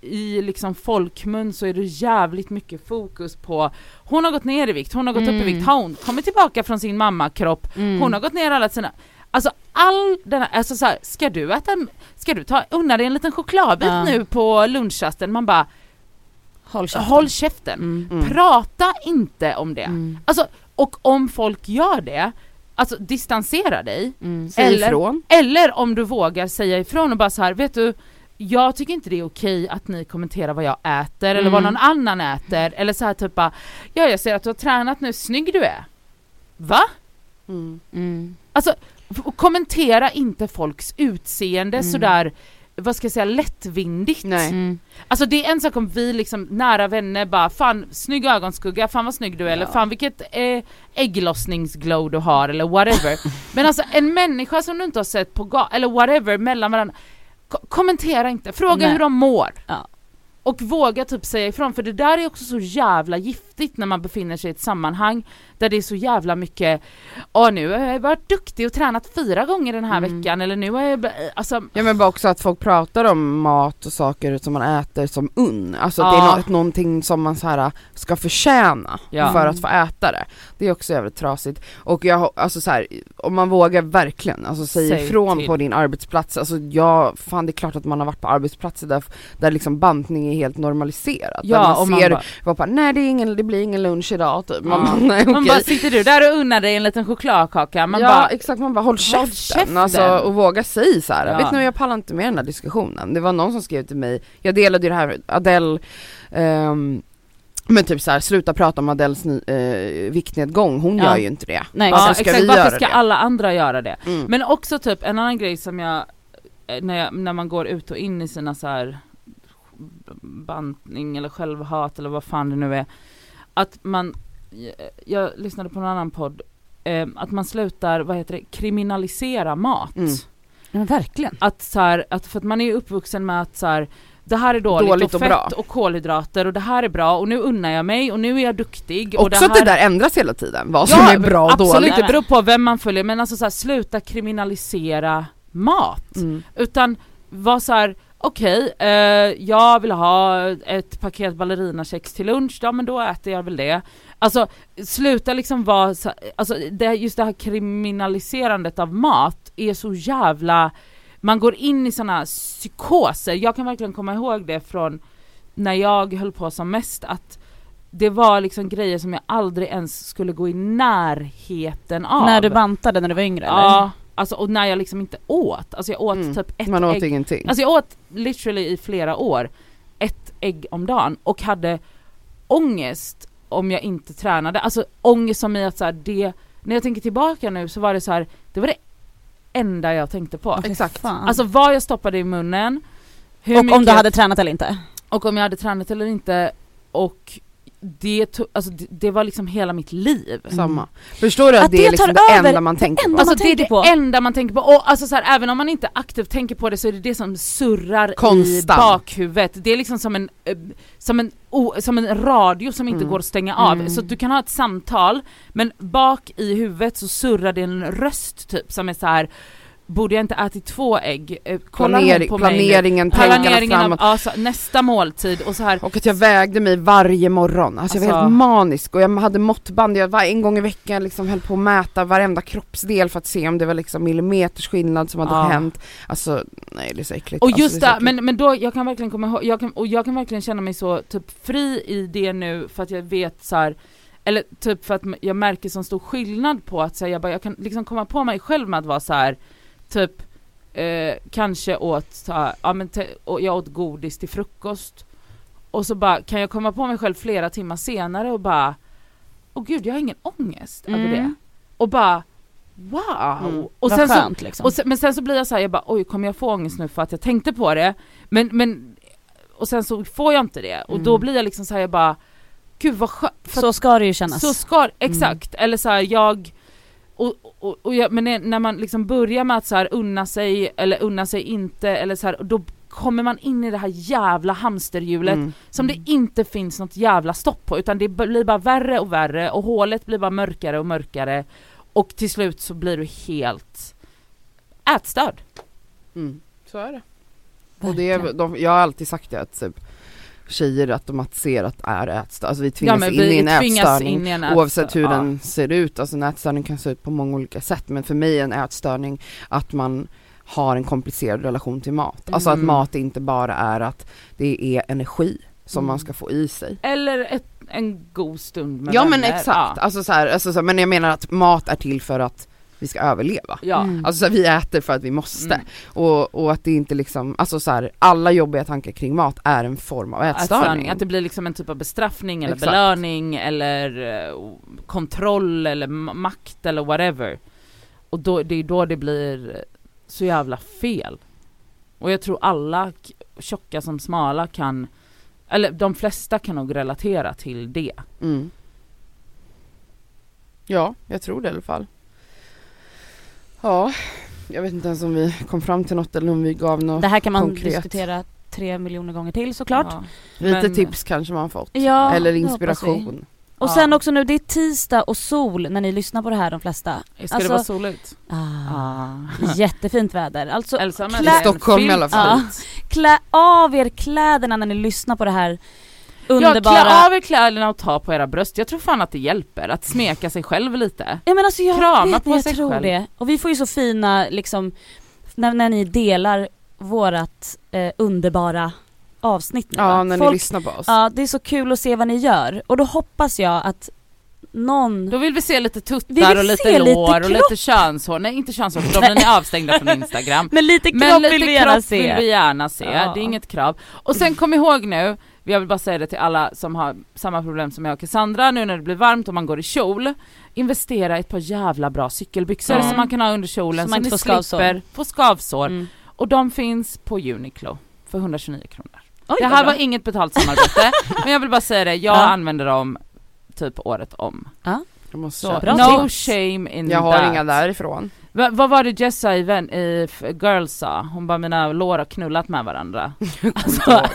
i liksom folkmun så är det jävligt mycket fokus på hon har gått ner i vikt, hon har gått upp i Mm. vikt, har hon kommit tillbaka från sin mammakropp, Mm. hon har gått ner alla sina Alltså all den här, alltså så här, ska du äta, ska du ta, unna dig en liten chokladbit Ja. nu på lunchrasten? Man bara, Håll käften. håll käften. Mm. Mm. Prata inte om det. Mm. Alltså, och om folk gör det, alltså distansera dig. Mm. Säg Eller- ifrån. Eller om du vågar säga ifrån och bara så här, vet du, jag tycker inte det är okej att ni kommenterar vad jag äter eller vad Mm. någon annan äter. Eller så här typ bara, ja jag ser att du har tränat nu, snygg du är. Va? Mm. Mm. Alltså, kommentera inte folks utseende Mm. sådär, vad ska jag säga, lättvindigt. Nej. Mm. Alltså det är en sak om vi liksom nära vänner bara fan snygg ögonskugga, fan vad snygg du är eller Ja. fan vilket eh, ägglossningsglow du har eller whatever. <laughs> Men alltså en människa som du inte har sett på gatan eller whatever mellan varandra, ko- kommentera inte, fråga Nej. hur de mår. Ja. Och våga typ säga ifrån för det där är också så jävla giftigt när man befinner sig i ett sammanhang där det är så jävla mycket Åh nu har jag varit duktig och tränat fyra gånger den här Mm. veckan eller nu har jag, alltså Ja men bara också att folk pratar om mat och saker som man äter som unn. Alltså att det Ja. är något, någonting som man så här ska förtjäna Ja. för att få äta det. Det är också jävligt trasigt. Och jag, alltså så här, om man vågar verkligen, alltså säga Säg ifrån till. på din arbetsplats. Alltså jag, fan det är klart att man har varit på arbetsplatser där, där liksom bantning är helt normaliserat. Ja, där man man ser, bara- bara, bara nej det, är ingen, det blir ingen lunch idag typ. Man Ja. nej okej. Bara sitter du där och unnar dig en liten chokladkaka, man ja bara exakt, man bara håll käften, käften. Alltså, och våga säga så här. Ja. vet ni jag pallar inte med den här diskussionen. Det var någon som skrev till mig, jag delade ju det här, Adele ehm, men typ så här, sluta prata om Adeles eh, viktnedgång, hon Ja. gör ju inte det. Nej, Varför ja, exakt. ska vi varför göra ska det? alla andra göra det? Mm. Men också typ en annan grej som jag, eh, när, jag, när man går ut och in i sina så här bantning eller självhat eller vad fan det nu är. Att man, jag, lyssnade på en annan podd, eh, att man slutar, vad heter det, kriminalisera mat. Mm. Ja, verkligen. Att så här, att för att man är uppvuxen med att så här, det här är dåligt, Dåligt och och fett bra. och kolhydrater och det här är bra och nu unnar jag mig och nu är jag duktig. och Också att det där ändras hela tiden, vad som är bra och absolut, dåligt. det beror på vem man följer men alltså så här, sluta kriminalisera mat. Mm. Utan var så här: okej, eh, jag vill ha ett paket ballerinakex till lunch, ja men då äter jag väl det. Alltså sluta liksom vara så, alltså det, just det här kriminaliserandet av mat är så jävla, man går in i såna psykoser, jag kan verkligen komma ihåg det från när jag höll på som mest att det var liksom grejer som jag aldrig ens skulle gå i närheten av. När du bantade när du var yngre eller? Ja, alltså och när jag liksom inte åt, alltså jag åt Mm. typ ett Man åt ägg ingenting. Alltså jag åt literally i flera år ett ägg om dagen och hade ångest om jag inte tränade. Alltså ångest som i att så här, det, när jag tänker tillbaka nu så var det så här, det var det enda jag tänkte på. Exakt. Fan. Alltså vad jag stoppade i munnen, hur och om du jag- hade tränat eller inte? och om jag hade tränat eller inte och det, to- alltså, det, det var liksom hela mitt liv. Samma. Förstår du att, Att det det är liksom det enda man tänker enda på? Alltså det är det på. enda man tänker på, och alltså så här, även om man inte aktivt tänker på det så är det det som surrar i Konstant. bakhuvudet. Det är liksom som en, eh, som en, som en radio som inte Mm. går att stänga av. Mm. Så att du kan ha ett samtal, men bak i huvudet så surrar det en röst typ som är så här. Borde jag inte ätit två ägg? Eh, Kollar hon Planering, på mig planeringen, tankarna Planeringen av framåt. alltså, nästa måltid och så här. Och att jag vägde mig varje morgon, alltså, jag var Alltså- helt manisk och jag hade måttband, jag var en gång i veckan liksom höll på att mäta varenda kroppsdel för att se om det var liksom millimeters skillnad som hade Ja. hänt. Alltså nej det är så äckligt. Och alltså, just det, är så det, men, men då, jag kan verkligen komma ihåg, jag kan, och jag kan verkligen känna mig så typ fri i det nu för att jag vet så här, eller typ för att jag märker så stor skillnad på att så här, jag, bara, jag kan liksom komma på mig själv med att vara så här, typ eh, kanske åt, så här, ja men och jag åt godis till frukost och så bara kan jag komma på mig själv flera timmar senare och bara, åh gud jag har ingen ångest över Mm. det. Och bara, wow! Mm. Och sen så, skönt liksom. och sen, men sen så blir jag så här, jag bara oj kommer jag få ångest nu för att jag tänkte på det? Men, men och sen så får jag inte det och då Mm. blir jag liksom så här, jag bara gud vad skönt. så ska det ju kännas. så ska exakt, eller så här, jag och, och, och jag, men när- man liksom börjar med att så här unna sig eller unna sig inte eller så här, då kommer man in i det här jävla hamsterhjulet Mm. som det inte finns något jävla stopp på utan det blir bara värre och värre och hålet blir bara mörkare och mörkare och till slut så blir du helt ätstörd. Mm. Så är det. Och det är, de, jag har alltid sagt det att typ, tjejer automatiserat är ätstörda, alltså vi tvingas Ja, men in i en vi tvingas ätstörning in i en oavsett hur ja. den ser ut, alltså en ätstörning kan se ut på många olika sätt men för mig är en ätstörning att man har en komplicerad relation till mat. Alltså att Mm. mat inte bara är att det är energi som Mm. man ska få i sig. Eller ett, en god stund med Ja men vänner. exakt, Ja. alltså så här, alltså så här, men jag menar att mat är till för att vi ska överleva. Ja. Mm. Alltså så här, vi äter för att vi måste Mm. och, och att det inte liksom, alltså så här, alla jobbiga tankar kring mat är en form av ätstörning. Ätstörning, att det blir liksom en typ av bestraffning eller Exakt. belöning eller eh, kontroll eller ma- makt eller whatever. Och då, det är då det blir så jävla fel. Och jag tror alla, tjocka som smala kan, eller de flesta kan nog relatera till det. Mm. Ja, jag tror det i alla fall. Ja, jag vet inte ens om vi kom fram till något eller om vi gav något. Det här kan man konkret. diskutera tre miljoner gånger till såklart. Ja. Lite men- tips kanske man fått. Ja, eller inspiration. Och Ja. sen också nu, det är tisdag och sol när ni lyssnar på det här de flesta. Ska Alltså- det vara soligt? Ah, Ah. Jättefint väder. Alltså Elsa klä- I Stockholm i alla fall. filmfrit. klä av er kläderna när ni lyssnar på det här Ja, underbara... klä av er kläderna och ta på era bröst. Jag tror fan att det hjälper, att smeka sig själv lite. Ja men alltså jag Krama vet på ni, jag sig tror själv. det. Och vi får ju så fina liksom, när, när ni delar vårat eh, underbara avsnitt nu, Ja, va? när ni Folk, lyssnar på oss. Ja, det är så kul att se vad ni gör. Och då hoppas jag att någon... Då vill vi se lite Vi tuttar vill och lite se lite lår och lite könshår, nej inte könshår för de är <laughs> avstängda från Instagram. Men lite kropp Men lite vill vi gärna kropp se. vill vi gärna se, Ja. det är inget krav. Och sen kom ihåg nu, jag vill bara säga det till alla som har samma problem som jag och Cassandra, nu när det blir varmt och man går i kjol, investera i ett par jävla bra cykelbyxor Mm. som man kan ha under kjolen Så så, man ni skavsår. slipper få skavsår. Mm. Och de finns på Uniqlo för 129 kronor. Oj, det här var inget betalt samarbete, <laughs> men jag vill bara säga det, jag Ja. använder dem typ året om. Måste Så no shame in jag har that. inga därifrån. Va, vad var det Jessa i, vän, i Girls sa? Hon bara mina lår har knullat med varandra. <laughs> alltså, <laughs>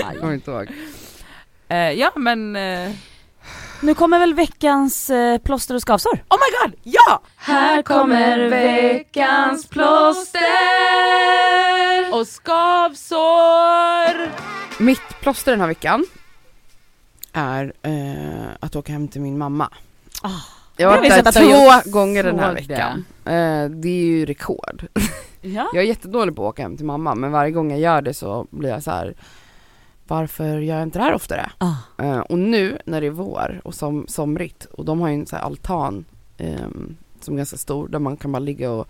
Jag kommer inte ihåg. eh, ja men, eh, Nu kommer väl veckans eh, plåster och skavsår? oh my god, ja! Här kommer veckans plåster! Och skavsår! Mitt plåster den här veckan är eh, att åka hem till min mamma. Ah, jag har varit där två gånger den här Såg det. veckan. Eh, det är ju rekord. <laughs> Ja. Jag är jättedålig på att åka hem till mamma men varje gång jag gör det så blir jag så här. Varför gör jag inte det här oftare? Ah. Eh, och nu när det är vår och som, somrigt och de har ju en så här altan ehm, som är ganska stor där man kan bara ligga och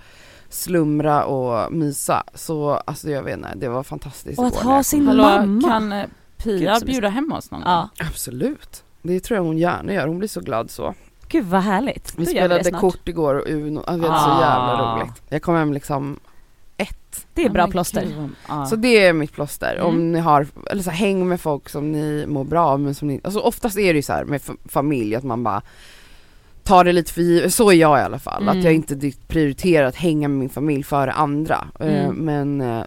slumra och mysa. Så alltså jag vet inte, det var fantastiskt Och att ha sin kom. Hallå, mamma. kan eh, Gud, Pia bjuda hem oss någon gång? Ja, Absolut. Det tror jag hon gärna gör, hon blir så glad så. Gud vad härligt. Vi Då gör det spelade snart. kort igår och Uno, alltså, det var så Ah. jävla roligt. Jag kom hem liksom ett. Det är bra men plåster. ja. Så det är mitt plåster. Mm. Om ni har, eller så här, häng med folk som ni mår bra av men som ni, alltså oftast är det ju så här med familj att man bara tar det lite för givet, så är jag i alla fall. Mm. Att jag inte direkt prioriterar att hänga med min familj före andra. Eh, Mm. men eh,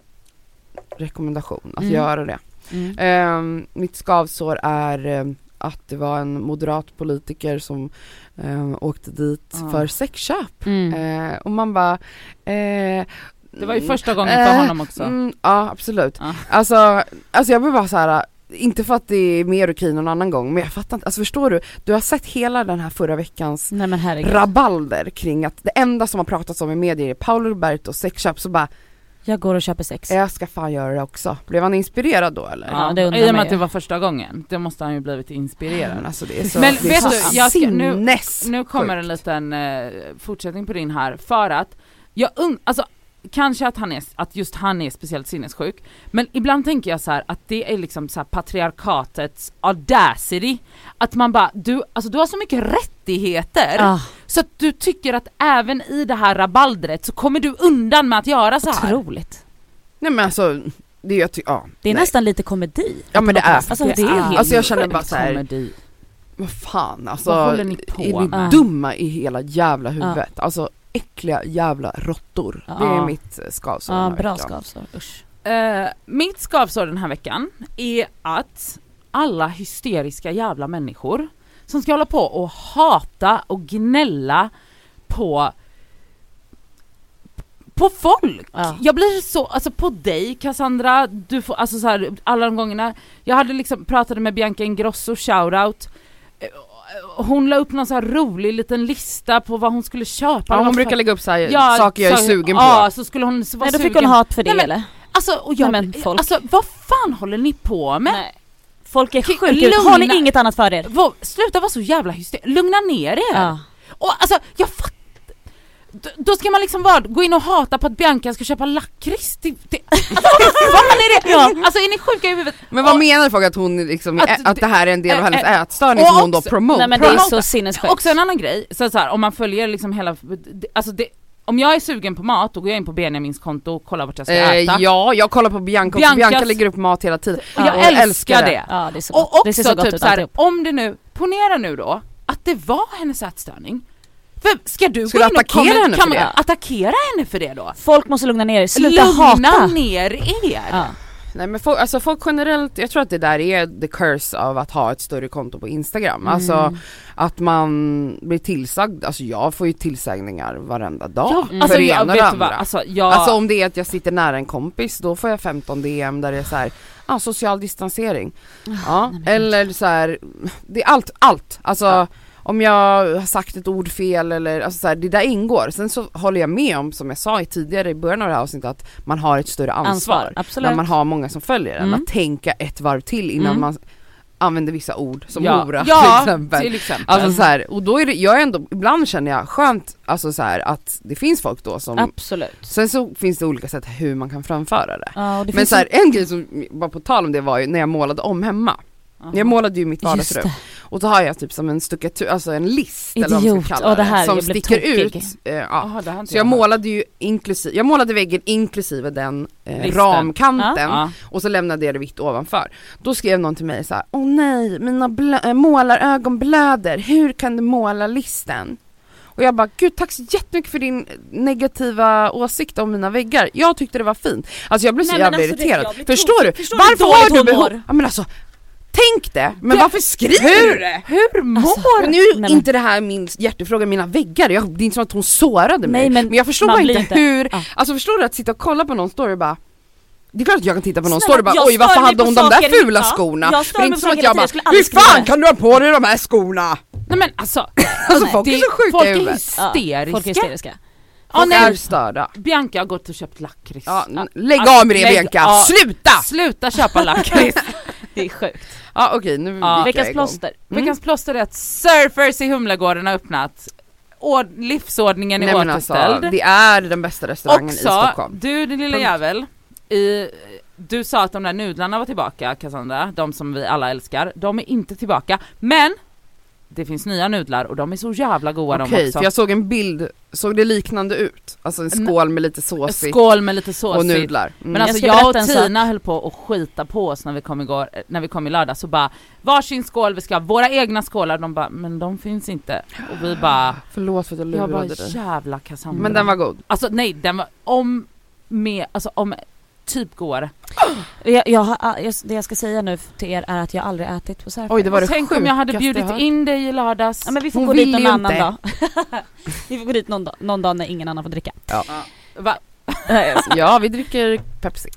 rekommendation att Mm. göra det. Mm. Eh, mitt skavsår är eh, att det var en moderat politiker som eh, åkte dit Ja. för sexköp. Mm. Eh, och man bara eh, Det var ju första gången för eh, honom också. Mm, ja absolut. Ja. Alltså, alltså jag blir bara så här. inte för att det är mer okej någon annan gång men jag fattar inte, alltså förstår du? Du har sett hela den här förra veckans Nej rabalder kring att det enda som har pratats om i medier är Paolo Roberto sexköp så bara, Jag går och köper sex. jag ska fan göra det också. Blev han inspirerad då eller? Ja, det undrar I och med att det var första gången, det måste han ju blivit inspirerad. Men alltså det är så, Men det vet så du, jag ska- nu- Nu kommer en liten eh, fortsättning på din här, för att jag und- alltså kanske att han är, att just han är speciellt sinnessjuk, men ibland tänker jag så här att det är liksom så här patriarkatets audacity, att man bara, du, alltså du har så mycket rättigheter, Ah, så att du tycker att även i det här rabaldret så kommer du undan med att göra så här. otroligt. Nej men alltså, det jag ty- ja. Det är nej. nästan lite komedi. Ja men det är Alltså det är helt Alltså jag känner bara så här, komedi. vad fan alltså. Vad håller ni på är ni med? dumma i hela jävla huvudet? Alltså äckliga jävla råttor. Det är Ja. mitt eh, skavsår Ja, den här bra veckan. skavsår. Usch. Eh, mitt skavsår den här veckan är att alla hysteriska jävla människor som ska hålla på och hata och gnälla på på folk! Ja. Jag blir så, alltså på dig Cassandra, du får, alltså så här, alla de gångerna, jag hade liksom, pratade med Bianca Ingrosso, shoutout, Eh, hon la upp någon så här rolig liten lista på vad hon skulle köpa. Ja, hon för- brukar lägga upp så här, Ja, saker jag är sugen Ja, på. så skulle hon så vara Nej då fick sugen. hon hat för det Nej, men- eller? Alltså, och jag, Nej, men folk- alltså vad fan håller ni på med? Nej. Folk är sjuka ut. Har ni lugna- inget annat för er? Sluta vara så jävla hysterisk, lugna ner er! Ja. Och alltså jag fattar då ska man liksom bara gå in och hata på att Bianca ska köpa lakrits till, till <laughs> alltså, vad fan är det? Ja. Alltså är ni sjuka i huvudet? Men vad Och- menar folk att hon liksom, Att att, att det här är en del av hennes äh, ätstörning och som hon då promote? Nej men det är så sinnessjukt. Också en annan grej, så, så här, om man följer liksom hela, alltså det, om jag är sugen på mat då går jag in på Benjamins konto och kollar vart jag ska Eh, äta. ja, jag kollar på Bianca Biancas- Bianca lägger upp mat hela tiden. och jag och älskar det. Ja det är så gott. Och det ser också så gott typ ut så här, alltihop. om det nu, ponera nu då att det var hennes ätstörning. För ska du Ska gå du in och attackera henne kan för man attackera henne för det då? Folk måste lugna ner er, sluta Lugna hata! ner er! Ja. Nej men folk, alltså folk generellt, jag tror att det där är the curse av att ha ett större konto på Instagram. Alltså Mm. att man blir tillsagd, alltså jag får ju tillsägningar varenda dag. Ja, Mm. alltså, för det jag, ena och vad, andra. alltså jag... Alltså om det är att jag sitter nära en kompis, då får jag 15 DM där det är så här, ah, social distansering. Ja, nej men eller så här, det är allt, allt. Alltså Ja. Om jag har sagt ett ord fel eller alltså så här, det där ingår. Sen så håller jag med om, som jag sa i tidigare i början av det här avsnittet, att man har ett större ansvar. Ansvar, när man har många som följer en, Mm. att tänka ett varv till innan Mm. man använder vissa ord som ja, hora ja, till exempel. till exempel. Alltså så här, och då är det, jag ändå, ibland känner jag skönt, alltså så här, att det finns folk då som, Absolut. sen så finns det olika sätt hur man kan framföra det. Ja, det Men så här, en grej som, bara på tal om det var ju när jag målade om hemma. Aha. Jag målade ju mitt vardagsrum det. och så har jag typ som en stuckatur, alltså en list eller vad man Idiot. ska kalla Åh, det här, som sticker tokig. ut. Eh, ja. Det inte Så jag målade ju inklusive, jag målade väggen inklusive den eh, ramkanten Ja. och så lämnade jag det vitt ovanför. Då skrev någon till mig så här: åh nej, mina blö- äh, målarögon blöder, hur kan du måla listen? Och jag bara, gud tack så jättemycket för din negativa åsikt om mina väggar. Jag tyckte det var fint. Alltså jag blev så Nej, jävla alltså det- irriterad. blir Förstår tokig. du? Förstår Varför har du behov? Ja men alltså, tänk det! Men varför skriver du det? Hur mår Alltså, nu är men- inte det här min hjärtefråga, mina väggar, jag, det är inte som att hon sårade mig. Nej, men men jag förstår bara inte inte- hur, Ja. alltså förstår du att sitta och kolla på någon story och bara det är klart att jag kan titta på någon Snälla, story och bara oj varför hade hon de där fula skorna? jag stör det är inte som att jag bara hur fan det." kan du ha på dig de här skorna? Nej men alltså, <laughs> Alltså folk är så sjuka folk i är huvudet. hysteriska. Folk är hysteriska. Folk nej. är störda. Bianca har gått och köpt lakrits. Ja, lägg av med det Bianca, sluta! Sluta köpa lakrits. <laughs> Det är sjukt. Ja okej nu Ja. Veckans igång. plåster. Mm. Veckans plåster är att Surfers i Humlegården har öppnat. Ord- livsordningen är men alltså, återställd. det är den bästa restaurangen i Också, Stockholm. du din lilla Punkt. jävel, i, du sa att de där nudlarna var tillbaka Cassandra, de som vi alla älskar. De är inte tillbaka, men det finns nya nudlar och de är så jävla goda Okej, de också. för jag såg en bild, såg det liknande ut? Alltså en skål med lite såsigt Skål med lite såsigt. och nudlar. Mm. Men alltså jag, berätta och. Tina höll på att skita på oss när vi kom igår, eh, när vi kom i lördag så bara varsin skål, vi ska ha våra egna skålar, de bara men de finns inte. Och vi bara, Förlåt för att jag jag bara lurade dig. jävla Cassandra. Men den var god. Alltså nej den var om med, alltså om typ godare. Jag, jag, jag, det jag ska säga nu till er är att jag aldrig ätit på Särför. Oj det var det Tänk om jag hade bjudit hört. in dig i lördags. Ja, men vi får Hon gå dit någon annan inte. dag. <laughs> vi får gå dit någon dag, någon dag när ingen annan får dricka. Va? <laughs> Ja vi dricker Pepsi.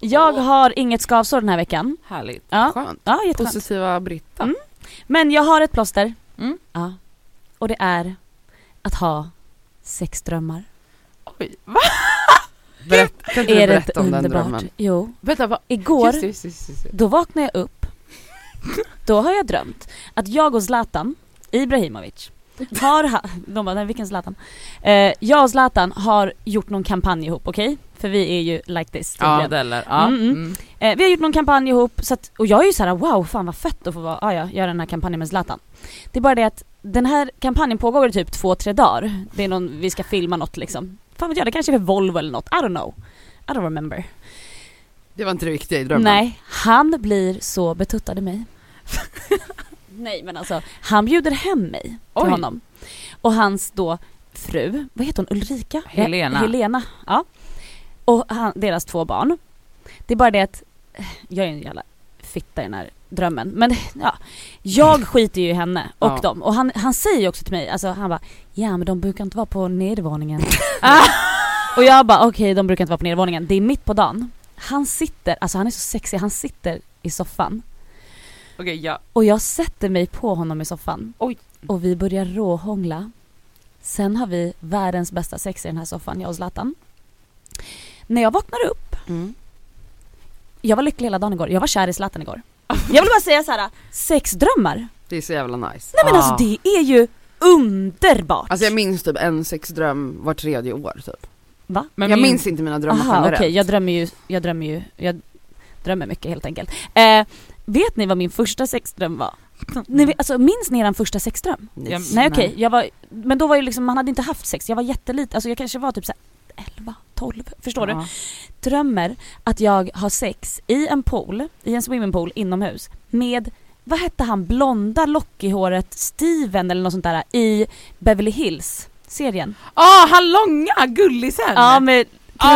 Jag har inget skavsår den här veckan. Härligt. Ja, Skönt. ja jätteskönt. Positiva Britta. Mm. Men jag har ett plåster. Mm. Ja. Och det är att ha sexdrömmar. Oj, va? Berätt, kan inte du det berätta om den drömmen? Jo. Vänta vad? Igår, Just, det, just, det, just, det. då vaknade jag upp. <laughs> Då har jag drömt att jag och Zlatan Ibrahimovic har, ha- <laughs> de bara, nej vilken Zlatan? Eh, jag och Zlatan har gjort någon kampanj ihop, okej? För vi är ju like this Ja, tydligen. modeller. Ja. Mm, mm. Mm. Eh, vi har gjort någon kampanj ihop, så att, och jag är ju så här: wow fan vad fett att få vara, ah, ja, göra den här kampanjen med Zlatan. Det är bara det att den här kampanjen pågår i typ två, tre dagar. Det är någon, vi ska filma något liksom. Fan vet jag, det kanske är för Volvo eller något, I don't know. I don't remember. Det var inte det viktiga i drömmen. Nej, han blir så betuttad i mig. <laughs> Nej men alltså, han bjuder hem mig till Oj. honom. Och hans då fru, vad heter hon, Ulrika? Helena. Ja, Helena, ja. Och han, deras två barn. Det är bara det att, eh, jag är en jävla fitta i den här drömmen. Men ja, jag <laughs> skiter ju i henne och Ja. dem. Och han, han säger ju också till mig, alltså han bara, ja men de brukar inte vara på nedervåningen. <laughs> <laughs> och jag bara, okej de brukar inte vara på nedervåningen. Det är mitt på dagen. Han sitter, alltså han är så sexig, han sitter i soffan. Okej, ja. Och jag sätter mig på honom i soffan. Oj. Och vi börjar råhångla. Sen har vi världens bästa sex i den här soffan, jag och Zlatan. När jag vaknar upp, Mm. jag var lycklig hela dagen igår. Jag var kär i Zlatan igår. Jag vill bara säga så här: sexdrömmar. Det är så jävla nice. Nej men Ah. alltså det är ju underbart. Alltså jag minns typ en sexdröm var tredje år typ. Va? Men jag min- minns inte mina drömmar Aha, okej, generellt. jag drömmer ju, jag drömmer ju, jag drömmer mycket helt enkelt. Eh, vet ni vad min första sexdröm var? Ni, alltså minns ni eran första sexdröm? Ja, Nej okej, jag var, men då var ju liksom, man hade inte haft sex, jag var jätteliten, alltså jag kanske var typ så här 11, 12, förstår du? Ja. Drömmer att jag har sex i en pool, i en swimmingpool inomhus med, vad hette han, blonda lock i håret, Steven eller något sånt där i Beverly Hills serien. Ah, han långa gullisen! Ja med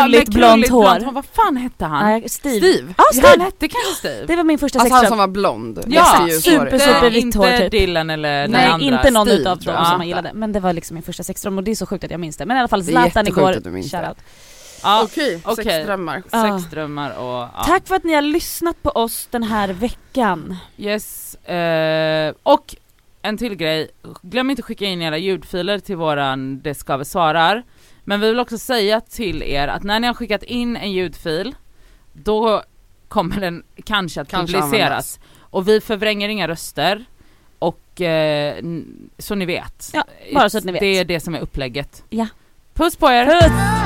krulligt blont hår. blont Vad fan hette han? Nej, Steve. Steve? Ja, Ja, Steve! han hette kanske Steve? Det var min första Alltså han sexdröm. som var blond. Ja, ljus super, hår. super inte, vitt inte hår, typ. Dylan eller den Nej andra. inte någon Steve, utav dem som man gillade, men det var liksom min första sexdröm och det är så sjukt att jag minns det. Men i alla fall Zlatan igår, att shoutout. Ja, Okej, okej. sexdrömmar. Ah. sexdrömmar och ja. Tack för att ni har lyssnat på oss den här veckan. Yes, eh, och en till grej, glöm inte skicka in era ljudfiler till våran Det ska vi svarar. Men vi vill också säga till er att när ni har skickat in en ljudfil, då kommer den kanske att Kanske publiceras. användas. Och vi förvränger inga röster, och eh, så ni vet. Ja, bara så att ni vet. Det är det som är upplägget. Ja. Puss på er! Puss!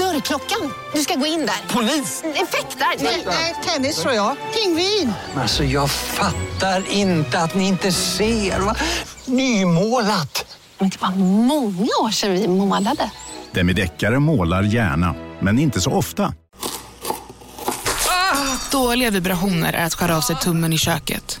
Dörrklockan. Du ska gå in där. Polis? Effektar? Nej, tennis tror jag. Pingvin. Alltså jag fattar inte att ni inte ser. Va? Nymålat! Men det var många år sedan vi målade. Demideckare målar gärna, men inte så ofta. Dåliga vibrationer är att skära av sig tummen i köket.